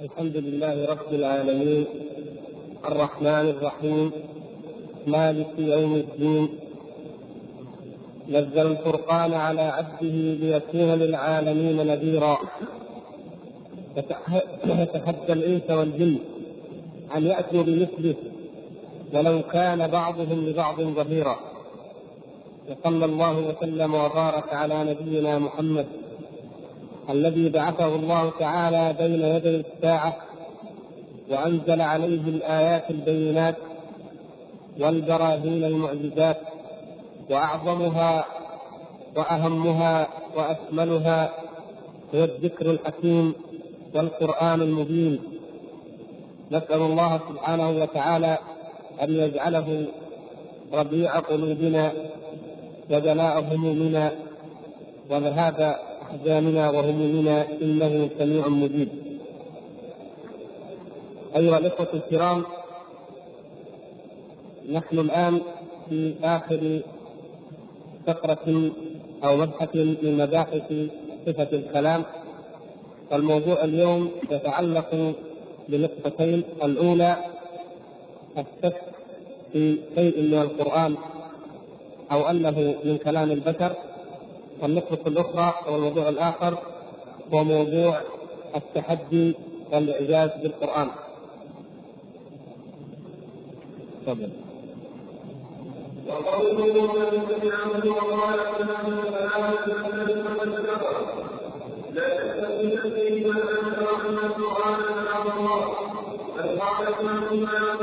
الحمد لله رب العالمين. الرحمن الرحيم. مالك يوم الدين. نزل الفرقان على عبده ليكون للعالمين نذيرا. يتحدى الإنس والجن أن يأتوا بمثله ولو كان بعضهم لبعض ظهيرا. وصلى الله وسلم وبارك على نبينا محمد الذي بعثه الله تعالى بين يدي الساعة وأنزل عليه الآيات البينات والبراهين المعجزات وأعظمها وأهمها وأكملها هو الذكر الحكيم والقرآن المبين. نسأل الله سبحانه وتعالى أن يجعله ربيع قلوبنا وجلاء همومنا وذهاب أحزاننا وهمومنا إنه سميع مجيب. أيها الإخوة الكرام نحن الآن في آخر فقرة أو مبحث من مباحث صفة الكلام والموضوع اليوم يتعلق بنقطتين. الأولى الشك في شيء من القرآن أو أنه من كلام البشر. والنقطة الأخرى أو الموضوع الآخر هو موضوع التحدي والإعجاز بالقرآن. تفضل. وقوله من سمعه وقال لا تستطيع من انت وان القران كلام الله بل ان لا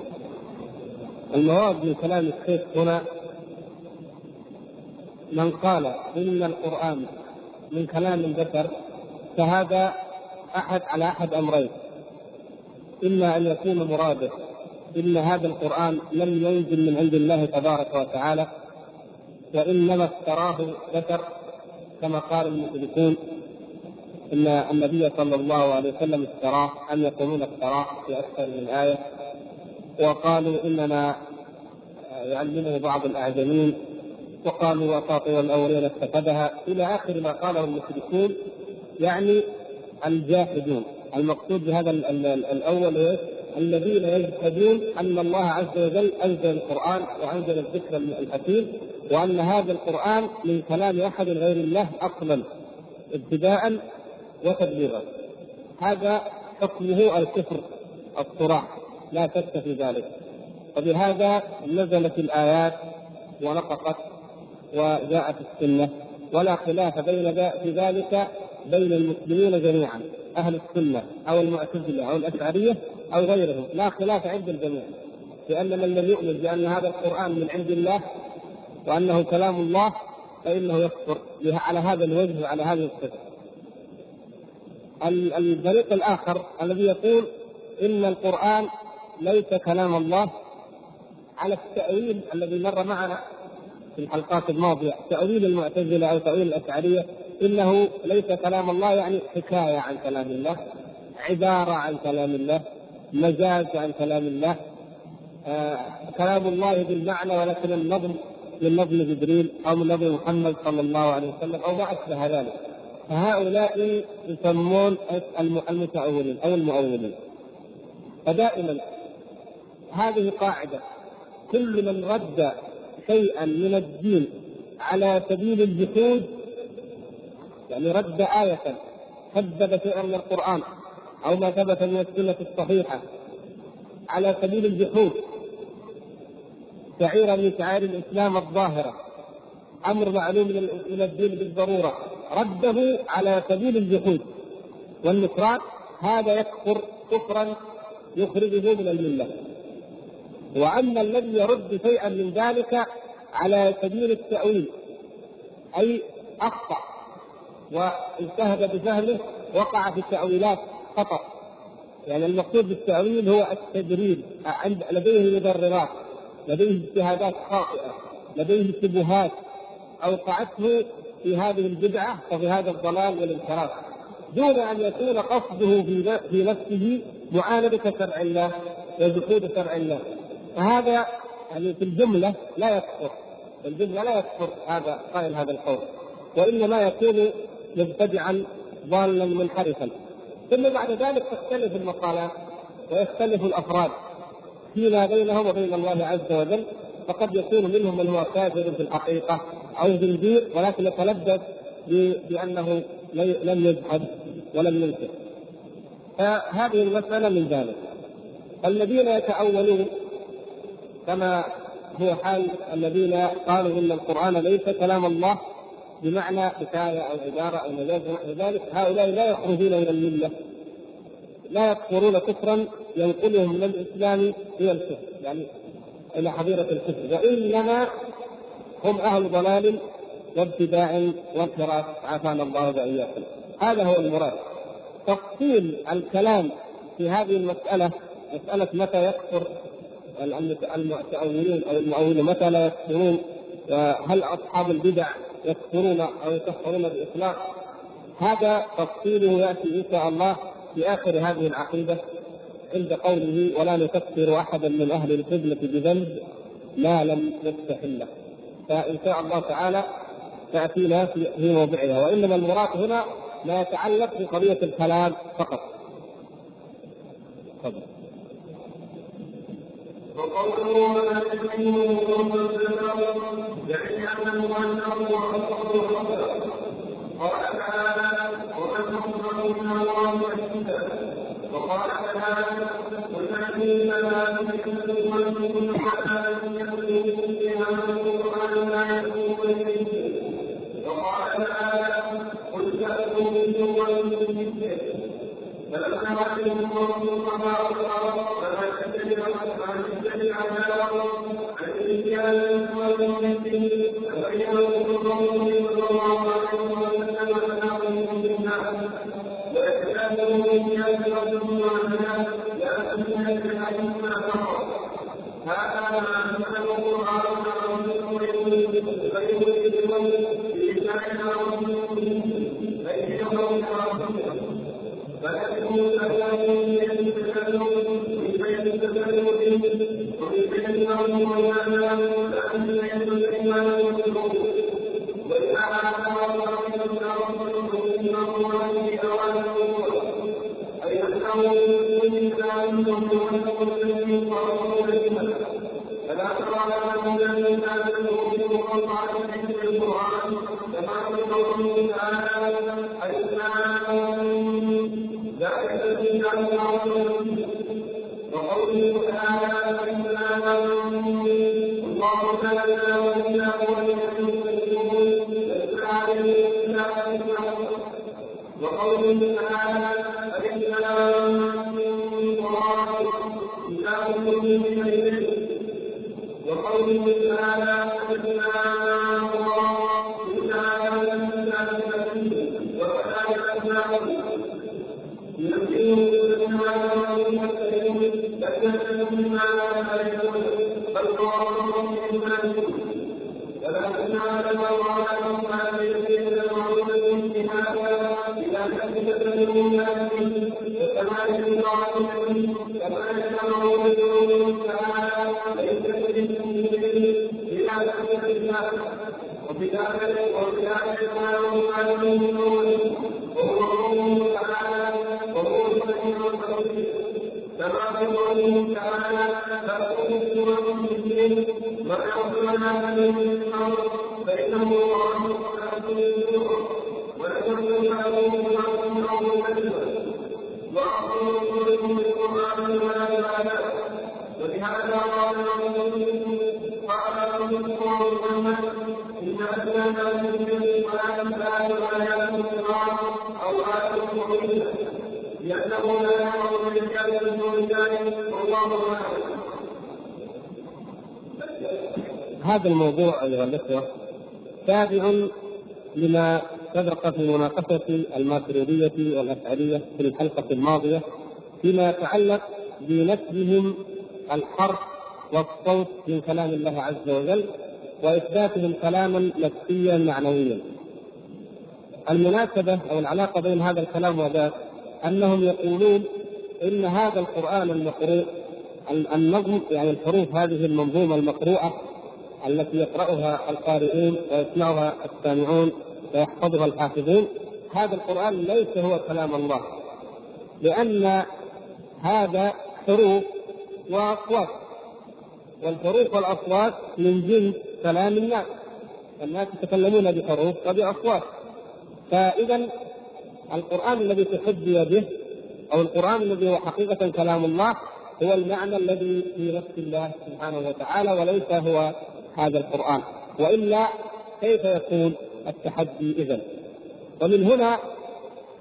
الناس من كلام الشيخ هنا من قال إن القرآن من كلام البشر فهذا أحد على أحد أمرين. إما أن يكون مراده إن هذا القرآن لم ينزل من عند الله تبارك وتعالى وإنما افتراه بشر كما قال المشركون إن النبي صلى الله عليه وسلم افتراه ان يقولون افتراه في أكثر من آية؟ وقالوا انما يعلمه بعض الأعجمين وقالوا أساطير الأولين اتخذها إلى آخر ما قاله المشركون يعني الجاحدون. المقصود بهذا الأول إيش؟ الذين يجحدون أن الله عز وجل أنزل القرآن وأنزل الذكر الحكيم وأن هذا القرآن من كلام أحد غير الله أصلا ابتداء وتبليغا. هذا حكمه الكفر الصراح لا شك في ذلك. وبهذا نزلت الآيات ونطقت وجاءت السنة ولا خلاف بين في ذلك بين المسلمين جميعا أهل السنة أو المعتزلة أو الأشعرية أو غيرهم. لا خلاف عند الجميع لأن من لم يؤمن بأن هذا القرآن من عند الله وأنه كلام الله فإنه يكفر على هذا الوجه وعلى هذه الصفة. الفريق الآخر الذي يقول إن القرآن ليس كلام الله على التأويل الذي مر معنا في الحلقات الماضية تأويل المعتزلة أو تأويل الأشعرية إنه ليس كلام الله يعني حكاية عن كلام الله عبارة عن كلام الله مجاز عن كلام الله. آه كلام الله بالمعنى ولكن النظم من نظم جبريل أو من نظم محمد صلى الله عليه وسلم أو ما أشبه ذلك. فهؤلاء يسمون المتأولين أو المؤولين. فدائما هذه قاعدة. كل من رد شيئا من الدين على سبيل الجحود يعني رد آية كذب شيئا من القرآن أو ما ثبت من السنة الصحيحة على سبيل الجحود. شعيرة من شعائر الإسلام الظاهرة. أمر معلوم من الدين بالضرورة. رده على سبيل الجحود. والنكران هذا يكفر كفرا يخرجه من الملة. وأما الذي يرد شيئا من ذلك على سبيل التأويل أي أخطأ واجتهد بفهمه وقع في تأويلات خطأ يعني المقصود بالتأويل هو التدريب لديه مبررات لديه اجتهادات خاطئة لديه شبهات. أوقعته في هذه البدعة وفي هذا الضلال والانحراف. دون أن يكون قصده في نفسه معاندة شرع الله وجحود شرع الله. فهذا يعني في الجملة لا يكفر. في الجملة لا يكفر هذا قائل هذا القول. وإنما يكون مبتدعا ضالا منحرفا. ثم بعد ذلك تختلف المقالات ويختلف الأفراد. فيما بينهم وبين الله عز وجل فقد يكون منهم من هو كافر في الحقيقة أو زنديق ولكن يتلبس بأنه لم يجحد ولم ينكر. فهذه المسألة من ذلك. الذين يتأولون كما هو حال الذين قالوا إن القرآن ليس كلام الله بمعنى حكاية أو عبارة أو مجاز ذلك. هؤلاء لا يخرجون من الملة لا يكفرون كفرا ينقلهم من الإسلام إلى الكفر يعني إلى حظيرة الكفر. وإنما هم أهل ضلال وابتداع وانحراف. عافانا الله وإياكم. هذا هو المراد. تفصيل الكلام في هذه المسألة مسألة متى يكفر المتأولون أو المؤولون متى لا يكفرون وهل أصحاب البدع يكفرون أو يكفرون باطلاق هذا تفصيله يأتي إن شاء الله في آخر هذه العقيدة عند قوله ولا نكفر أحدا من أهل القبلة بذنب ما لم يستحله فإن شاء الله تعالى تأتينا في موضعها وإنما المراد هنا ما يتعلق بقضية الكلام فقط. تفضل. وقوله ولا تكفروا يعني ان المؤنث هو قال تعالى ومن أكبر من الله شهيدا وقال تعالى والذين لا تكذبوا وأنتم حتى يكذبوا بها القرآن لا يكون وقال تعالى قل تأتوا منه وأنتم مثله الله فما تتبع فما تتبع عذابهم والمؤمنين فبينوا الرسول صلى الله عليه وسلم ويتكلمون بها رجل وعلى لأنهم يتبعون هذا أنزل القرآن غير الإمام في شأن فإن ಸಂಯುಕ್ತ لأنه لا بالرجال دون ذلك والله أعلم هذا الموضوع أيها الأخوة تابع لما سبق في مناقشة الماتريدية والأشعرية في الحلقة الماضية فيما يتعلق بنسبهم الحرف والصوت من كلام الله عز وجل وإثباتهم كلاما نفسيا معنويا. المناسبة أو العلاقة بين هذا الكلام وذاك أنهم يقولون إن هذا القرآن المقروء النظم يعني الحروف هذه المنظومة المقروءة التي يقرأها القارئون ويسمعها السامعون ويحفظها الحافظون هذا القرآن ليس هو كلام الله لأن هذا حروف وأصوات والحروف والأصوات من جنس كلام الناس الناس يتكلمون بحروف وبأصوات. فإذا القرآن الذي تحدي به أو القرآن الذي هو حقيقة كلام الله هو المعنى الذي في نفس الله سبحانه وتعالى وليس هو هذا القرآن. وإلا كيف يكون التحدي إذا ومن هنا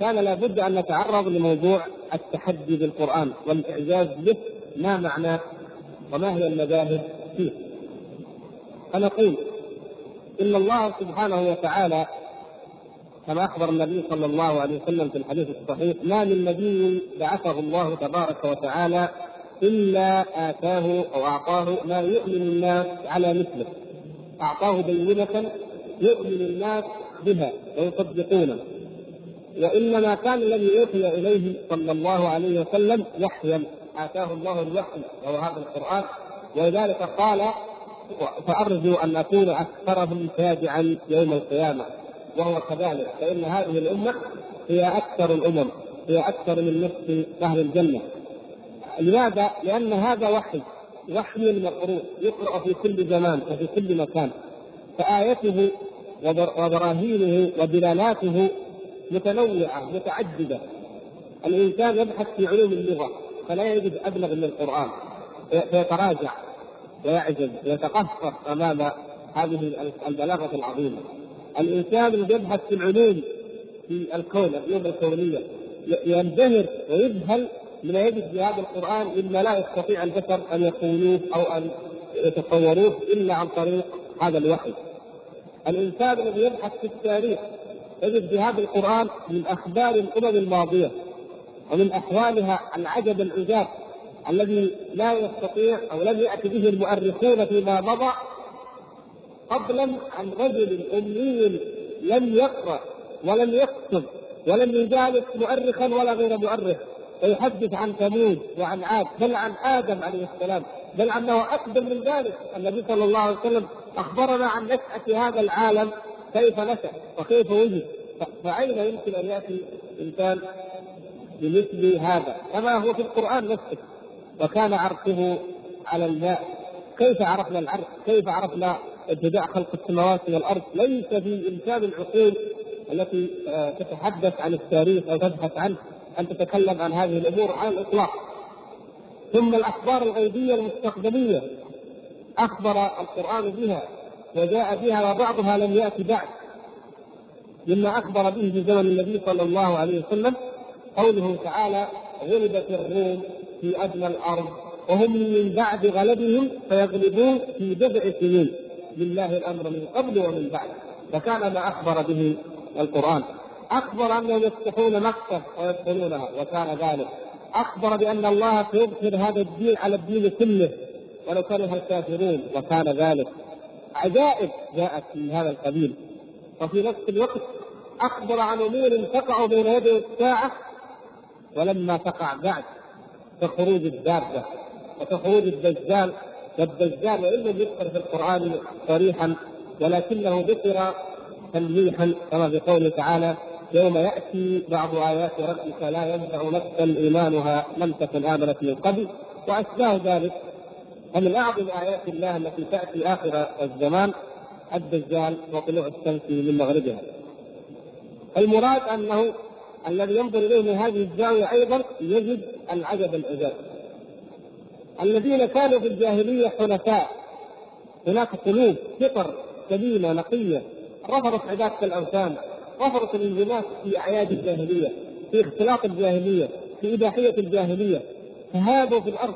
كان لابد أن نتعرض لموضوع التحدي بالقرآن والإعجاز به ما معناه وما هي المذاهب فيه. فنقول إن الله سبحانه وتعالى كما أخبر النبي صلى الله عليه وسلم في الحديث الصحيح ما من نبي بعثه الله تبارك وتعالى إلا آتاه أو أعطاه ما يؤمن الناس على مثله. أعطاه بينة يؤمن الناس بها ويصدقونه. وإنما كان الذي أوحي إليه صلى الله عليه وسلم وحيا آتاه الله الوحي وهو هذا القرآن. ولذلك قال فأرجو أن أكون أكثرهم تابعا يوم القيامة. وهو كذلك. فإن هذه الأمة هي أكثر الأمم هي أكثر من نصف أهل الجنة. لماذا؟ لأن هذا وحي وحي مقروء يقرأ في كل زمان وفي كل مكان. فآيته وبراهينه ودلالاته متنوعة متعددة. الإنسان يبحث في علوم اللغة فلا يجد أبلغ من القرآن. فيتراجع ويعجز ويتقهقر أمام هذه البلاغة العظيمة. الإنسان الذي يبحث في العلوم في الكون العلوم الكونية ينبهر ويذهل لما يجد في هذا القرآن مما لا يستطيع البشر أن يقولوه أو أن يتصوروه إلا عن طريق هذا الوحي. الإنسان الذي يبحث في التاريخ يجد في هذا القرآن من أخبار الأمم الماضية ومن أحوالها العجب العجاب الذي لا يستطيع أو لم يأتي به المؤرخون فيما مضى فضلا عن رجل أمي لم يقرأ ولم يكتب ولم يجالس مؤرخا ولا غير مؤرخ ويحدث عن ثمود وعن عاد بل عن آدم عليه السلام بل أنه أقدم من ذلك. النبي صلى الله عليه وسلم أخبرنا عن نشأة هذا العالم كيف نشأ وكيف وجد. فأين يمكن أن يأتي إنسان بمثل هذا؟ كما هو في القرآن نفسه. وكان عرشه على الماء. كيف عرفنا العرش؟ كيف عرفنا ابتداء خلق السماوات والارض؟ ليس في امكان العقول التي آه، تتحدث عن التاريخ أو تبحث عنه أن تتكلم عن هذه الأمور على الإطلاق. ثم الأخبار الغيبية المستقبليه أخبر القرآن بها وجاء بها وبعضها لم يأتي بعد مما أخبر به في زمن النبي صلى الله عليه وسلم قوله تعالى غلبت الروم في أدنى الأرض وهم من بعد غلبهم فيغلبون في بضع سنين لله الأمر من قبل ومن بعد. فكان ما أخبر به القرآن. أخبر أنهم يفتحون مكة ويدخلونها وكان ذلك. أخبر بأن الله سيظهر هذا الدين على الدين كله ولو كره الكافرون وكان ذلك. عجائب جاءت من هذا القبيل. وفي نفس الوقت أخبر عن أمور تقع بين يدي الساعة ولما تقع بعد كخروج الدابة وكخروج الدجال والدجال لم يذكر في القرآن صريحا ولكنه ذكر تلميحا كما في قوله تعالى يوم يأتي بعض آيات ربك لا ينفع نفسا إيمانها لم تكن آمنت من قبل وأشباه ذلك ومن اعظم آيات الله التي تأتي آخر الزمان الدجال وطلوع الشمس من مغربها. المراد أنه الذي ينظر إليه من هذه الزاوية أيضا يجد العجب العجاب. الذين كانوا في الجاهلية حنفاء. هناك قلوب فطر سليمة نقية. رفضت عبادة الأوثان. رفضت الانغماس في أعياد الجاهلية في اختلاط الجاهلية في إباحية الجاهلية. فهابوا في الأرض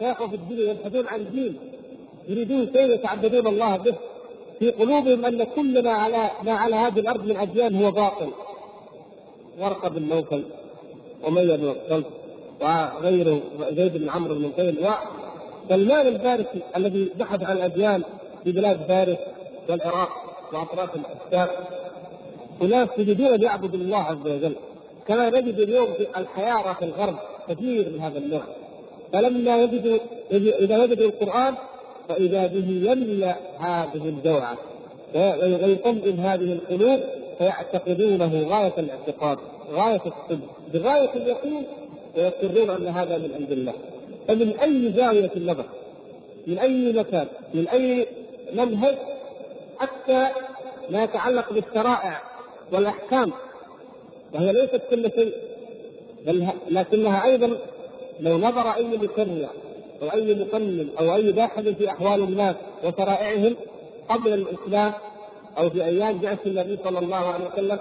ساقوا في الدنيا يبحثون عن دين. يريدون كيف يتعبدون الله به؟ في قلوبهم أن كل ما على ما على هذه الأرض من أديان هو باطل. ورقة بن نوفل ومية بن وغيره زيد بن عمرو بن نفيل وسلمان الفارسي الذي بحث عن الأديان في بلاد فارس والعراق وأطراف الاشتاق اناس يريدون ان يعبدوا الله عز وجل. كما نجد اليوم في الحيارى في الغرب كثير من هذا النوع فلما يجدوا إذا وجدوا القرآن فإذا به يملأ هذه الجوعة. ويطمئن هذه القلوب فيعتقدونه غاية الاعتقاد غاية الصدق. بغاية اليقين ويقرون أن هذا من عند الله. فمن أي زاوية نظر من أي مكان؟ من أي منهج؟ حتى ما يتعلق بالشرائع والأحكام. وهي ليست كل شيء بل لكنها أيضا لو نظر أي مشرع أو أي مقنن أو أي باحث في أحوال الناس وشرائعهم قبل الإسلام أو في أيام بعث النبي صلى الله عليه وسلم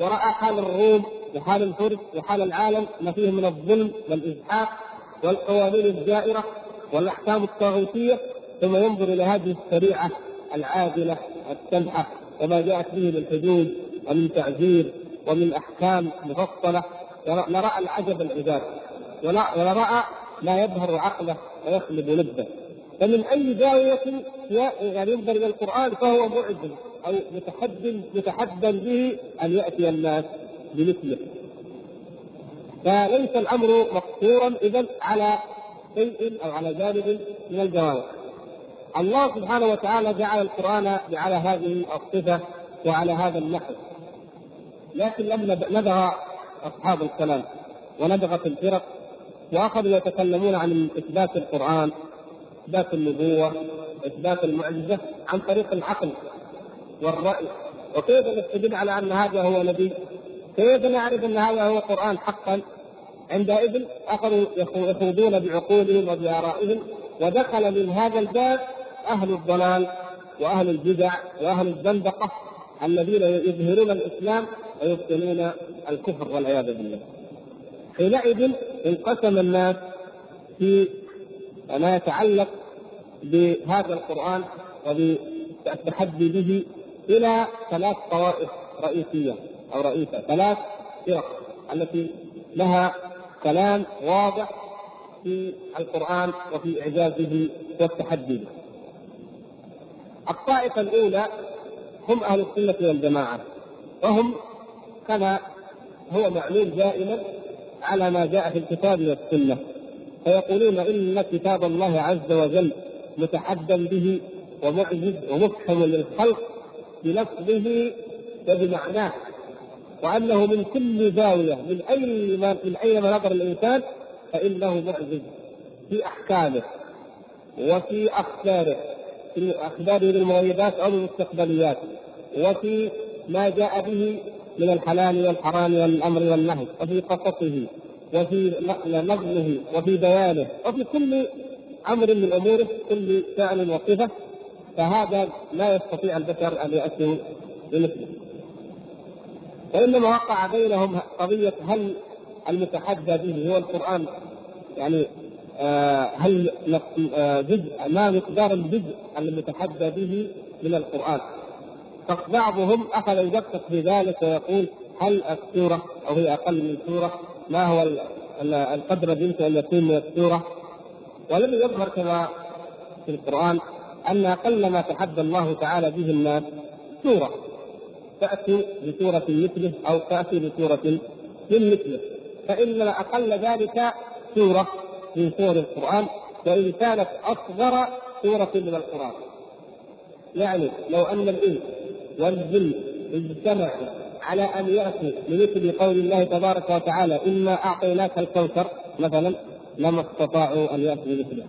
ورأى حال الروم وحال الفرس وحال العالم ما فيه من الظلم والإزحاق والقوانين الجائره والأحكام الطاغوتية ثم ينظر إلى هذه الشريعة العادلة السمحه وما جاءت به من حدود ومن تعزير ومن أحكام مفصلة. لراى العجب العجاب ولراى ما يظهر عقله ويخلب لبه. فمن أي زاوية يعني ينظر إلى القرآن فهو معجز أو متحد متحدى به أن يأتي الناس. بمثله فليس الأمر مقصورا اذا على شيء أو على جانب من الجوانب الله سبحانه وتعالى جعل القرآن على هذه الصفة وعلى هذا النحو. لكن لما نبغى أصحاب الكلام ونبغت الفرق. واخذوا يتكلمون عن إثبات القرآن إثبات النبوة إثبات المعجزة عن طريق العقل والرأي. وكيف نستدل على أن هذا هو نبي؟ كيف نعرف أن هذا هو قران حقا؟ عندئذ أخذوا يخوضون بعقولهم وبارائهم ودخل من هذا الباب أهل الضلال وأهل البدع وأهل الزندقة الذين يظهرون الإسلام ويبطنون الكفر والعياذ بالله. حينئذ انقسم الناس في ما يتعلق بهذا القرآن وبالتحدي به إلى ثلاث طوائف رئيسية أو رئيسه ثلاث فرق التي لها كلام واضح في القرآن وفي إعجازه والتحدي به. الطائفة الأولى هم أهل السنة والجماعة وهم كما هو معلوم دائما على ما جاء في الكتاب والسنة فيقولون إن كتاب الله عز وجل متحدى به ومعجز ومفهم للخلق بلفظه وبمعناه وأنه من كل زاوية من أي ما من أي نظر الإنسان فإنه معجز في أحكامه وفي أخباره في اخباره بالمغيبات أو المستقبليات وفي ما جاء به من الحلال والحرام والأمر والنهي وفي قصصه وفي نظمه وفي بيانه وفي كل أمر من أموره كل فعل وصفة فهذا لا يستطيع البشر أن يأتوا بمثله. وانما وقع بينهم قضية هل المتحدى به هو القرآن يعني آه هل آه جزء ما مقدار الجزء المتحدى به من القرآن؟ فبعضهم أخذ يدقق في ذلك ويقول هل السورة أو هي أقل من سورة؟ ما هو القدر الذي يمكن أن يكون من السورة؟ ولم يظهر كما في القرآن أن أقل ما تحدى الله تعالى به الناس سورة. تأتي بسوره مثله أو تأتي بسوره من مثله. فإن أقل ذلك سورة من سور القرآن وإن كانت أصغر سورة من القرآن. يعني لو أن الإنس والجن اجتمعوا على أن يأتوا بمثل قول الله تبارك وتعالى إنا أعطيناك الكوثر مثلا لما استطاعوا أن يأتوا بمثله.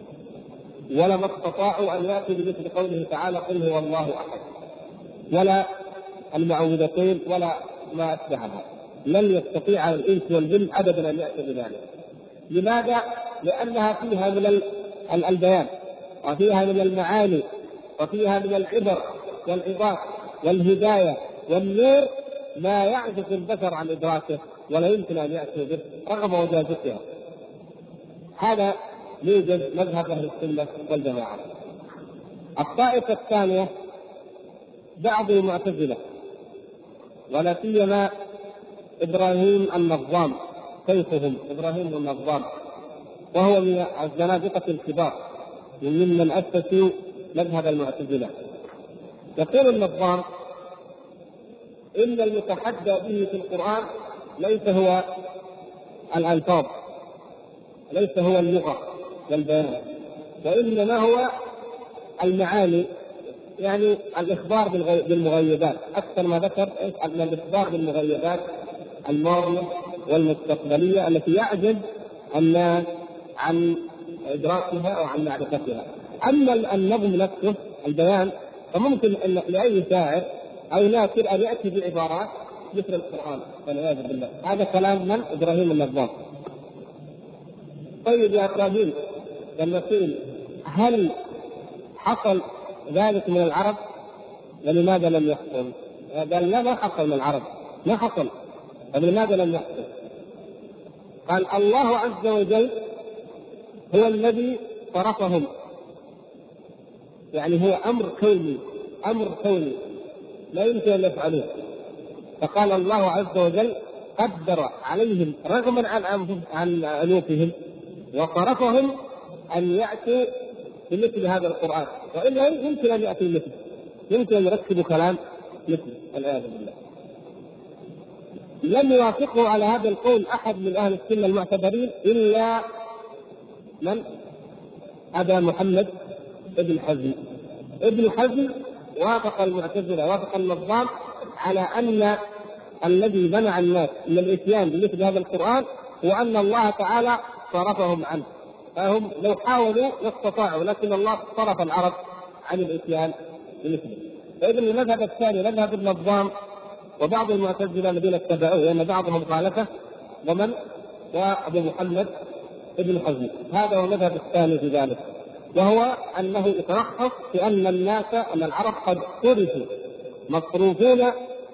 ولما استطاعوا أن يأتوا بمثل قوله تعالى قل هو الله أحد ولا المعوذتين ولا ما اشبهها لن يستطيع الإنس والجن ابدا أن ياتوا بذلك. لماذا؟ لأنها فيها من البيان وفيها من المعاني وفيها من العبر والعظات والهداية والنور ما يعجز البشر عن إدراكه ولا يمكن أن يأتوا به رغم وجازتها. هذا يوجد مذهب أهل السنة والجماعة. الطائفة الثانية بعض المعتزلة. ولا سيما إبراهيم النظام شيخهم إبراهيم النظام وهو من الزنادقة الكبار وممن أسسوا مذهب المعتزلة. يقول النظام إن المتحدى به في القرآن ليس هو الألفاظ ليس هو اللغة والبيان وإنما هو المعاني. يعني الإخبار بالمغيبات. أكثر ما ذكر أن الإخبار بالمغيبات الماضية والمستقبلية التي يعجز الناس عن إدراكها أو عن معرفتها. أما النظم نفسه البيان فممكن أن لأي شاعر أو ناصر أن يأتي بعبارات مثل القرآن. والعياذ بالله. هذا كلام من؟ إبراهيم النظام. طيب يا إبراهيم لما قيل هل حصل ذلك من العرب ولماذا لم يحصل؟ قال لا ما حصل من العرب ما حصل. طيب لماذا لم يحصل؟ قال الله عز وجل هو الذي صرفهم. يعني هو أمر كوني أمر كوني. لا يمكن أن يفعلوه. فقال الله عز وجل قدر عليهم رغما عن عن أنوفهم وصرفهم أن يأتوا بمثل هذا القرآن. والا يمكن أن ياتوا مثله يمكن أن يركبوا كلام مثله والعياذ بالله. لم يوافقه على هذا القول أحد من أهل السنة المعتبرين إلا من؟ أبا محمد ابن حزم. ابن حزم وافق المعتزلة وافق النظام على أن الذي منع الناس من الإتيان بمثل هذا القرآن هو ان الله تعالى صرفهم عنه. فهم لو حاولوا لاستطاعوا لكن الله صرف العرب عن الإتيان بمثله فاذا المذهب الثاني مذهب النظام وبعض المعتزلة الذين اتبعوه لأن بعضهم خالفه ومن؟ وابو محمد ابن حزم. هذا هو المذهب الثاني في ذلك. وهو أنه يترخص في أن الناس أن العرب قد صرفوا مصروفون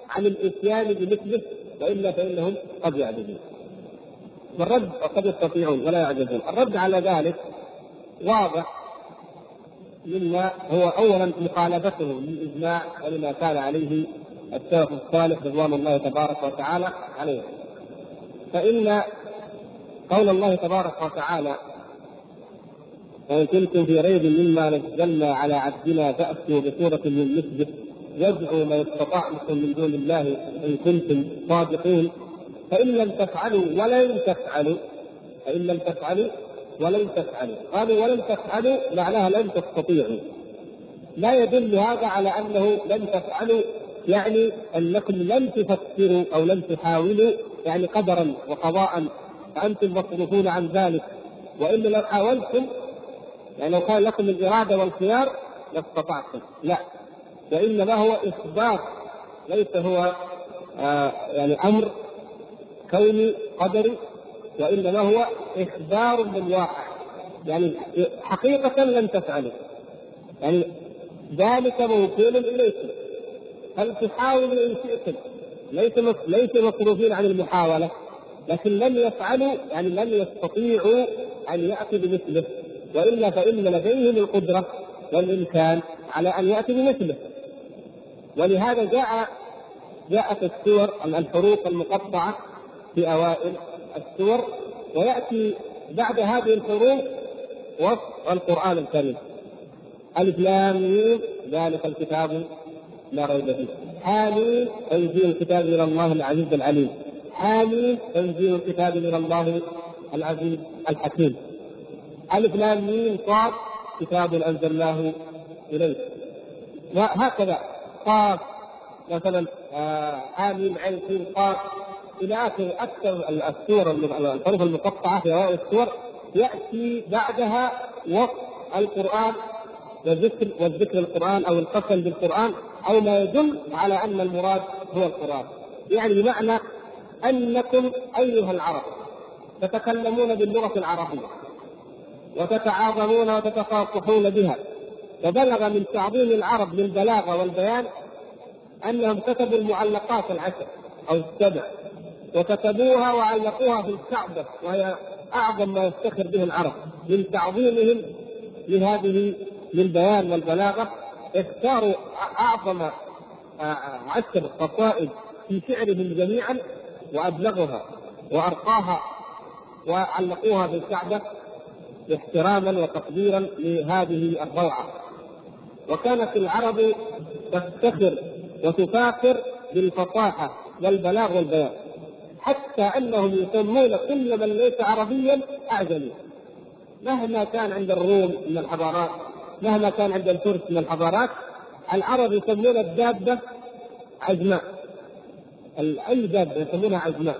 عن الإتيان بمثله وإلا فإنهم قد يعجزون. والرد قد يستطيعون ولا يعجزون، الرد على ذلك واضح مما هو اولا مخالفته للإجماع ولما كان عليه السلف الصالح رضوان الله تبارك وتعالى عليه. فإن قول الله تبارك وتعالى وإن كنتم في ريب مما نزلنا على عبدنا فأتوا بسورة من مثله. وادعوا ما استطعتم من دون الله إن كنتم صادقين. فإن لم تفعلوا ولن تفعلوا فإن لم تفعلوا ولن تفعلوا. قالوا ولن تفعلوا معناها لن تستطيعوا. لا يدل هذا على أنه لن تفعلوا يعني أنكم لن تفكروا أو لن تحاولوا يعني قدرا وقضاء فأنتم مصروفون عن ذلك. وإلا لو حاولتم يعني لو كان لكم الإرادة والخيار لاستطعتم. لا. وانما هو أخبار ليس هو آه يعني أمر كوني قدري وانما هو إخبار بالواقع. يعني حقيقة لن تفعلوا يعني ذلك موكول اليكم فلتحاولوا إن شئتم ليس ليس مصروفين عن المحاولة لكن لم يفعلوا يعني لم يستطيعوا أن يأتوا بمثله. وإلا فإن لديهم القدرة والإمكان على أن ياتي بمثله. ولهذا جاء جاءت السور الحروف المقطعة في أوائل السور ويأتي بعد هذه الحروف وصف القرآن الكريم. ألف لام ذلك الكتاب لا ريب فيه. حاميم تنزيل الكتاب من الله العزيز العليم. حاميم تنزيل الكتاب من الله العزيز الحكيم. ألف لام ميم صاد كتاب أنزلناه إليك. وهكذا قاف مثلا آه، عين سين قاف إلى آخر أكثر السور الحروف المقطعة في أوائل السور يأتي بعدها وصف القرآن وذكر والذكر القرآن أو القسم بالقرآن أو ما يدل على أن المراد هو القرآن. يعني بمعنى أنكم أيها العرب تتكلمون باللغة العربية وتتعاظمون وتتفاقحون بها. وبلغ من تعظيم العرب للبلاغة والبيان أنهم كتبوا المعلقات العشر أو السبع وكتبوها وعلقوها في الكعبة وهي أعظم ما يفتخر به العرب من تعظيمهم لهذه للبيان والبلاغة. اختاروا أعظم عشر قصائد في شعرهم جميعا وابلغها وأرقاها وعلقوها بالكعبه احتراما وتقديرا لهذه الروعة. وكانت العرب تفتخر وتفاخر بالفصاحة والبلاغ والبيان. حتى أنهم يسمون كل من ليس عربيا أعجمي. مهما كان عند الروم من الحضارات مهما كان عند الفرس من الحضارات العرب يسمون الدابة عجماء اي دابة يسمونها عجماء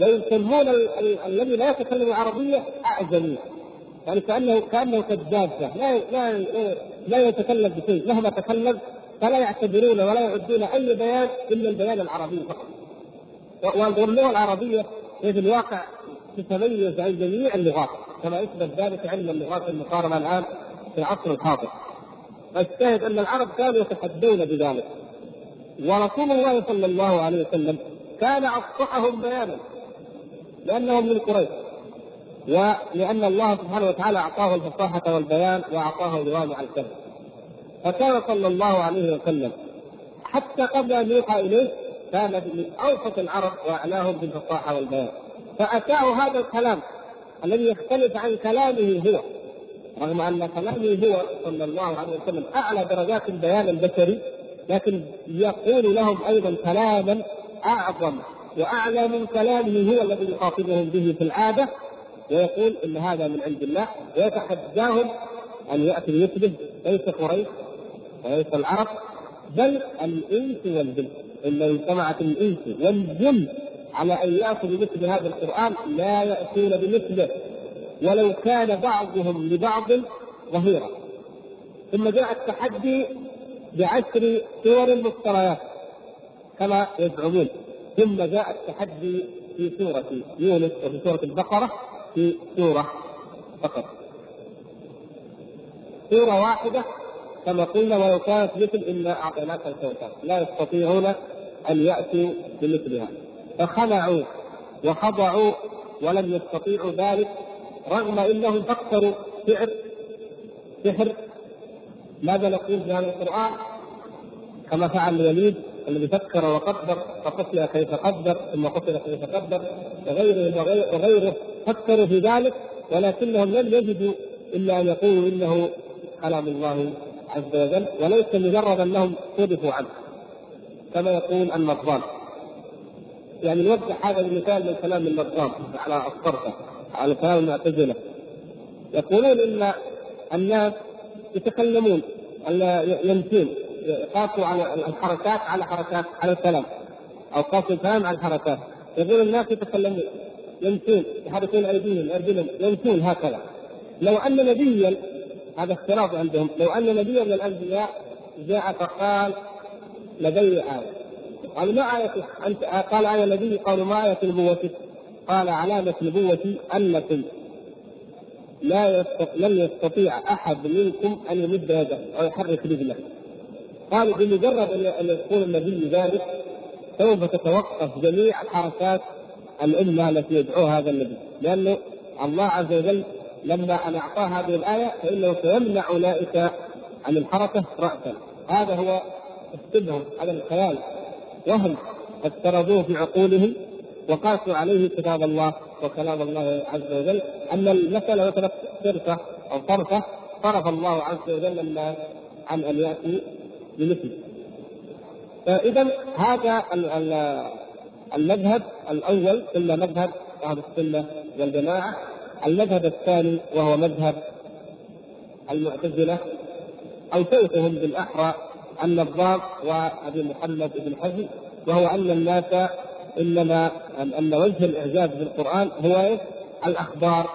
ويسمون الذي لا يتكلم العربية أعجمي. يعني كانه كأنه كالدابه لا لا لا يتكلم بشيء. مهما تكلم فلا يعتبرون ولا يعدون أي بيان إلا البيان العربي فقط. واللغة العربية في الواقع تتميز عن جميع اللغات كما يثبت ذلك علم اللغات المقارنة الآن في العصر الحاضر. الشاهد أن العرب كانوا يتحدون بذلك. ورسول الله صلى الله عليه وسلم كان أفصحهم بيانا لأنهم من قريش ولأن الله سبحانه وتعالى أعطاه الفصاحة والبيان وأعطاه جوامع الكلم فكان صلى الله عليه وسلم حتى قبل أن يوحى إليه كان من أوسط العرب وأعلاهم بالفصاحه والبيان. فأتاه هذا الكلام الذي يختلف عن كلامه هو رغم أن كلامه هو صلى الله عليه وسلم أعلى درجات البيان البشري لكن يقول لهم أيضا كلاما أعظم وأعلى من كلامه هو الذي يخاطبهم به في العادة ويقول إن هذا من عند الله ويتحداهم أن يأتي بمثله ليس قريش وليس العرب بل الإنس والجن. إن اجتمعت الإنس والجن على أن ياتوا بمثل هذا القرآن لا يأتون بمثله ولو كان بعضهم لبعض ظهيرا. ثم جاء التحدي بعشر سور مفتريات كما يزعمون. ثم جاء التحدي في سورة يونس وفي سورة البقرة في سورة فقط سورة واحدة كما قلنا ولو كانت مثل إلا أعطيناك الكوثر. لا يستطيعون أن يأتوا بمثلها. فخلعوا وخضعوا ولم يستطيعوا ذلك رغم إنهم فكروا سحر سحر. ماذا نقول في هذا القرآن؟ كما فعل الوليد الذي فكر وقدر فقتل كيف قدر ثم قتل كيف قدر وغيره وغيره فكروا في ذلك ولكنهم لم يجدوا إلا أن يقولوا إنه كلام الله عز وجل وليس مجرد انهم صدفوا عنه. كما يقول النظام. يعني نوضح هذا المثال من كلام النظام على الصرفه على كلام المعتزلة. يقولون إن الناس يتكلمون يمشون قاسوا على الحركات على حركات على الكلام أو قاسوا الكلام على الحركات يقول الناس يتكلمون يمشون يحركون أيديهم أرجلهم يمشون هكذا. لو أن نبيا هذا اختلاف عندهم لو أن نبيا من الأنبياء جاء فقال لدي آية. قالوا ما آية أنت قال أنا نبي قالوا ما آية نبوتك؟ قال علامة نبوتي أنكم لا يستطيع لن يستطيع أحد منكم أن يمد يده أو يحرك رجله. قالوا بمجرد أن يقول النبي ذلك سوف تتوقف جميع حركات الأمة التي يدعوها هذا النبي. لأنه الله عز وجل لما أن أعطاه هذه الآية فإنه سيمنع أولئك عن الحركة رأسا. هذا هو استبهم هذا الخيال وهم افترضوه في عقولهم وقاسوا عليه كتاب الله وكلام الله عز وجل. ان المساله مثلا صرفة أو طرفة صرف الله عز وجل الناس عن أن ياتوا بمثله. فإذا هذا المذهب الأول ثم مذهب أهل السنة والجماعة. المذهب الثاني وهو مذهب المعتزلة اوسوتهم بالأحرى. النظام وابي محمد بن حزم وهو أن الناس إنما ان وجه الإعجاز بالقرآن هو؟ الأخبار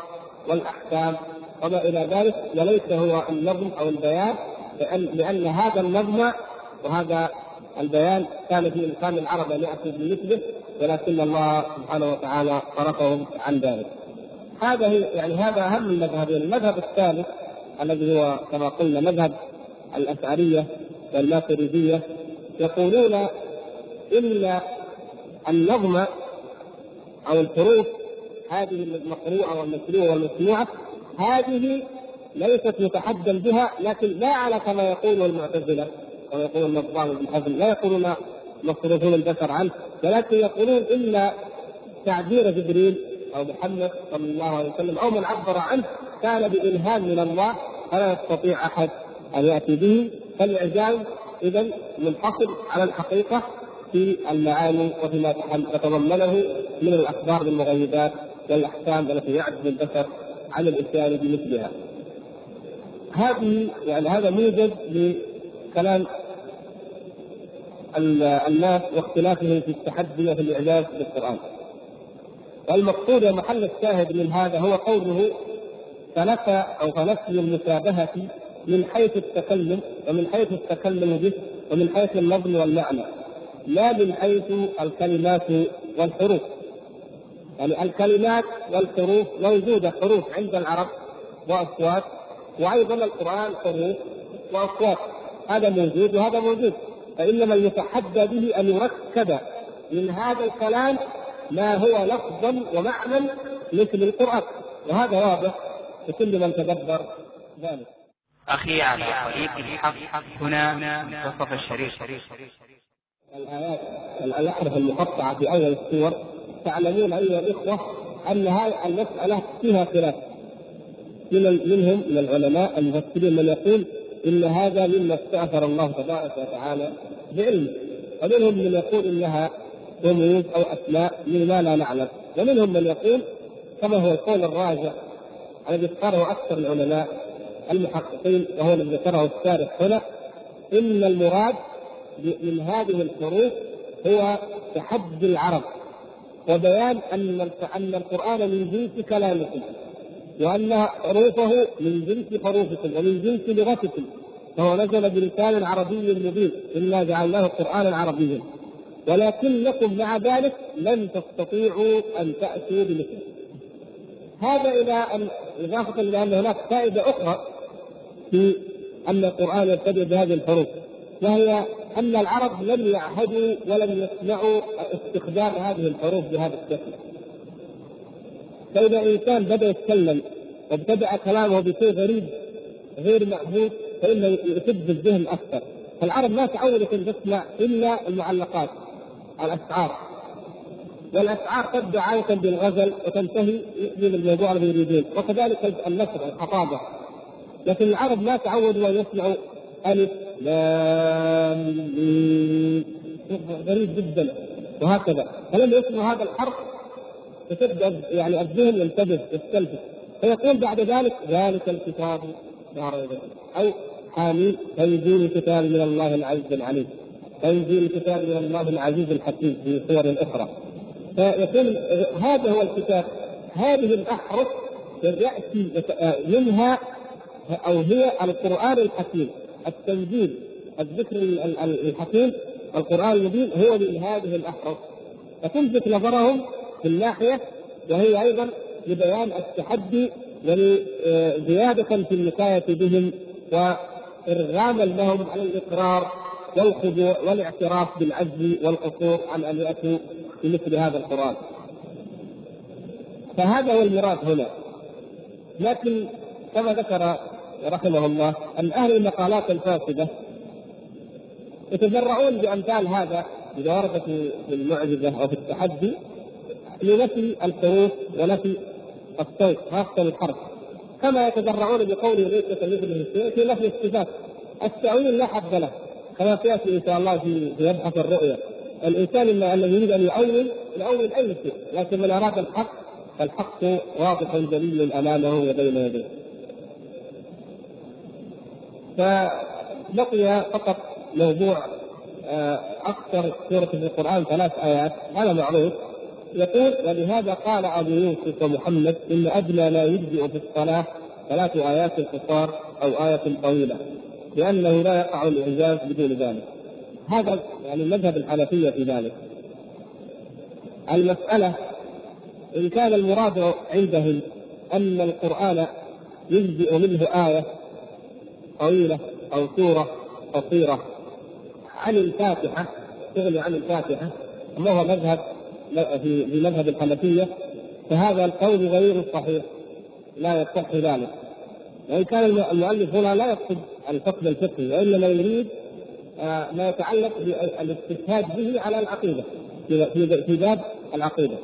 والأحكام وما إلى ذلك وليس هو النظم أو البيان لأن لأن هذا النظم وهذا البيان كان في امكان العرب أن ياتوا بمثله ولكن الله سبحانه وتعالى صرفهم عن ذلك. هذا يعني هذا أهم المذهبين، المذهب الثالث الذي هو كما قلنا مذهب الأشعرية والماتريديه يقولون أن النظم أو الحروف هذه المقروءة والمتلوة والمسموعة هذه ليست متحدا بها لكن لا على كما يقول المعتزلة كما يقول النظام بن حزم لا يقولون مصروفون البشر عنه ولكن يقولون ان تعبير جبريل أو محمد صلى الله عليه وسلم أو من عبر عنه كان بإلهام من الله فلا يستطيع أحد أن يأتي به. فالإعجاز إذا منحصر على الحقيقة في المعاني وفيما يتضمنه من الأخبار بالمغيبات والأحكام التي يعجز البشر عن الإتيان بمثلها. هذه يعني هذا موجب لكلام الناس واختلافهم في التحدي وفي الإعجاز بالقرآن. والمقصود ومحل الشاهد من هذا هو قوله فنفى أو فنفي المشابهه من حيث التكلم ومن حيث التكلم به ومن حيث النظم والمعنى لا من حيث الكلمات والحروف. يعني الكلمات والحروف موجودة حروف عند العرب وأصوات وأيضا القرآن حروف وأصوات. هذا موجود وهذا موجود. فإنما يتحدى به أن يركب من هذا الكلام ما هو لفظا ومعنى مثل القرآن. وهذا واضح لكل من تدبر ذلك. أخي على طريق الحق. هنا منتصف الشريف. الآيات الأحرف المقطعة في أول السور تعلمون أيها الإخوة أن هذه المسألة فيها خلاف. من منهم من العلماء المفسرين من يقول إن هذا مما استأثر الله تبارك وتعالى بعلمه ومنهم من يقول إنها رموز أو أسماء مما لا نعلم. ومنهم من يقول كما هو القول الراجع الذي اختاره أكثر العلماء المحققين وهو الذي ذكره الشارح هنا إن المراد من هذه الحروف هو تحدي العرب. وبيان أن أن القرآن من جنس كلامكم وأن حروفه من جنس حروفكم ومن جنس لغتكم. فهو نزل بلسان عربي مبين إنا جعلناه قرانا عربيا. ولكنكم مع ذلك لن تستطيعوا أن تأتوا بمثله. هذا إلى أن إضافة إلى أن هناك فائدة أخرى. في أن القرآن يبتدئ بهذه الحروف وهي أن العرب لم يعهدوا ولم يسمعوا استخدام هذه الحروف بهذا الشكل. فإذا إنسان بدأ يتكلم وابتدأ كلامه بشيء غريب غير معهود فإنه يسد الذهن أكثر. فالعرب ما تعودت أن تسمع إلا المعلقات الأشعار والاسعار تبدا عاده بالغزل وتنتهي بالموضوع الذي يريدون وكذلك النثر الخطابه لكن العرب ما تعودوا أن يسمعوا ألف لام غريب جدا. وهكذا. فلما يسمعوا هذا الحرف فتبدأ يعني الذهن ينتبه يستلفت. فيقول بعد ذلك ذلك الكتاب لا ريب أو حامين تنزيل الكتاب من الله العزيز العليم. تنزيل الكتاب من الله العزيز الحكيم في صور أخرى. فيكون هذا هو الكتاب. هذه الأحرف ياتي منها أو هي القرآن الحكيم التنزيل الذكر الحكيم القرآن المبين هو من هذه الأحرف فتلفت نظرهم في الناحية وهي أيضا لبيان التحدي ولزياده في الوقايه بهم وارغاما لهم على الإقرار والخضوع والاعتراف بالعجز والقصور عن ان ياتوا بمثل هذا القرآن. فهذا هو المراد هنا. لكن كما ذكر رحمه الله ان أهل المقالات الفاسدة يتجرعون بامثال هذا اذا ورد في المعجزة أو في التحدي لنفي الحروف ونفي الصوت خاصة الحرف. كما يتجرعون بقوله ليس كمثله شيء في نفي الصفات. التأويل لا حد له كما سيأتي إن شاء الله في مبحث الرؤية. الإنسان الذي يريد أن يؤول يؤول أي شيء لكن من أراد الحق فالحق واضح جلي أمامه وبين يديه. فبقي فقط موضوع آه، أكثر سورة في القرآن ثلاث آيات هذا معروف. يقول ولهذا قال أبو يوسف ومحمد إن أدنى ما يجزئ في الصلاة ثلاث آيات قصار أو آية طويلة لأنه لا يقع الإعجاز بدون ذلك. هذا يعني مذهب الحنفية في ذلك. المسألة إن كان المراد عندهم أن القرآن يجزئ منه آية طويلة أو سورة قصيرة. عن الفاتحة تغني عن الفاتحة. ما هو مذهب في مذهب الحنفية فهذا القول غير صحيح. لا يصح ذلك. وإن كان المؤلف هنا لا يقصد الحكم الفقهي وإنما يريد آه، ما يتعلق بالاجتهاد به على العقيدة في في باب العقيدة.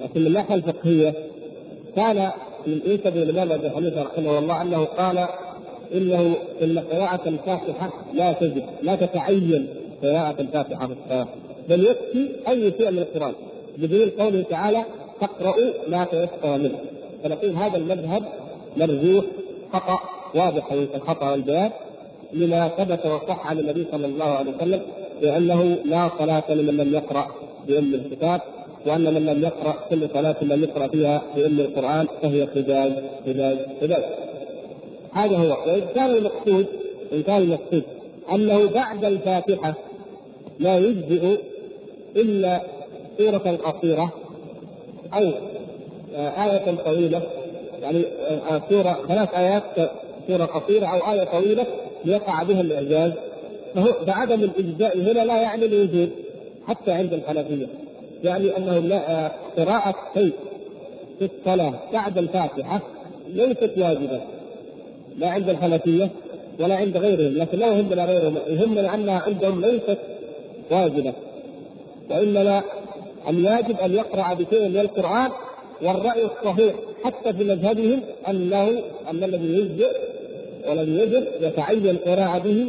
لكن من الناحية الفقهية كان من انسب الإمام ابي حنيفة رحمه الله أنه قال انه ان قراءة الفاتحة لا تجب لا تتعين قراءة الفاتحة في الصلاة. بل يكفي أي شيء من القرآن. بدليل قوله تعالى تقرأوا ما تيسر منه. فنقول هذا المذهب مرجوح خطأ واضح الخطأ والبيان لما ثبت وصح عن النبي صلى الله عليه وسلم بأنه لا صلاة لمن لم يقرأ بأم الكتاب وأن من لم يقرأ كل صلاة لم يقرأ فيها بأم القرآن فهي خداج خداج خداج هذا هو. وإن كان المقصود إن كان المقصود أنه بعد الفاتحة لا يجزئ إلا سورة قصيرة أو آية طويلة. يعني آه، سورة ثلاث آيات سورة قصيرة أو آية طويلة ليقع بها الإعجاز. فهو فعدم الإجزاء هنا لا يعني الوجود حتى عند الحنفية. يعني أنه لا آه، قراءة شيء في الصلاة بعد الفاتحة ليست واجبة. لا عند الحنفية ولا عند غيرهم لكن لا يهمنا غيرهم. يهمنا أنها عندهم ليست واجبة وإنما الواجب أن يقرأ بشيء من القرآن والرأي الصحيح حتى في مذهبهم أنه أن الذي يجزئ والذي يجب يتعين قراءة به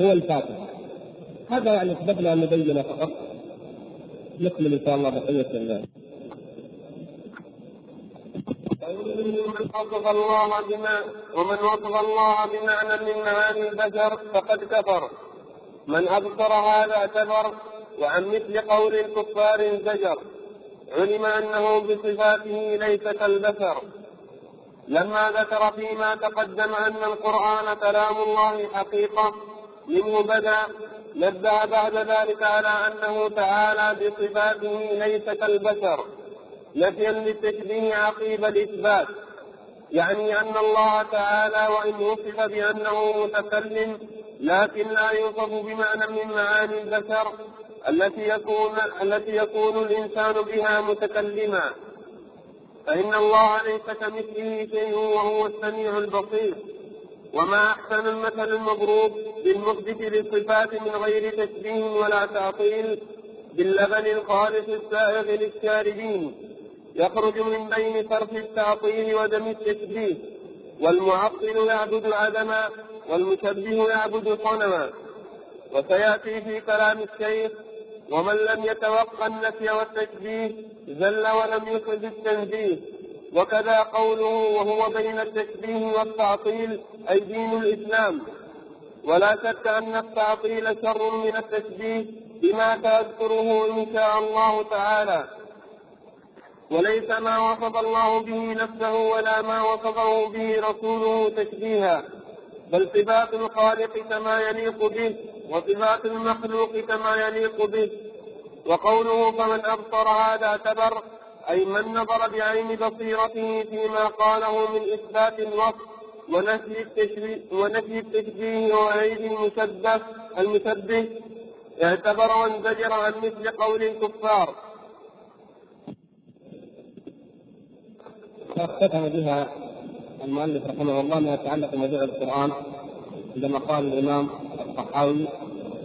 هو الفاتحة هذا يعني أثبتنا أن نبين فقط. نكمل إن شاء الله بقية الله وصف الله بما ومن وصف الله بمعنى من معاني البشر فقد كفر. من أبصر هذا كفر وعن مثل قول الكفار انزجر. علم أنه بصفاته ليس كالبشر. لما ذكر فيما تقدم أن القرآن كلام الله حقيقة منه بدا نبه بعد ذلك على أنه تعالى بصفاته ليس كالبشر. نفيا للتشبيه عقيب الإثبات يعني أن الله تعالى وإن وصف بأنه متكلم لكن لا يوصف بمعنى من معاني البشر التي يكون التي يكون الإنسان بها متكلما. فإن الله ليس كمثله شيء وهو السميع البصير. وما أحسن المثل المضروب بالمحدث للصفات من غير تشبيه ولا تعطيل باللبن الخالص السائغ للشاربين. يخرج من بين صرف التعطيل ودم التشبيه والمعطل يعبد عدما والمشبه يعبد صنما وسيأتي في كلام الشيخ ومن لم يتوقع النفي والتشبيه زل ولم يصب التنزيه. وكذا قوله وهو بين التشبيه والتعطيل أي دين الإسلام. ولا شك أن التعطيل شر من التشبيه بما تذكره إن شاء الله تعالى. وليس ما وصف الله به نفسه ولا ما وصفه به رسوله تشبيها بل صفات الخالق كما يليق به وصفات المخلوق كما يليق به وقوله فمن أبصر هذا اعتبر أي من نظر بعين بصيرته فيما قاله من إثبات الوصف ونفي التشبيه ونفي التشبيه وعيد المشبه المشبه اعتبر وانزجر عن مثل قول الكفار. اختتم بها المؤلف رحمه الله ما يتعلق بموضوع القرآن عندما قال الإمام الطحاوي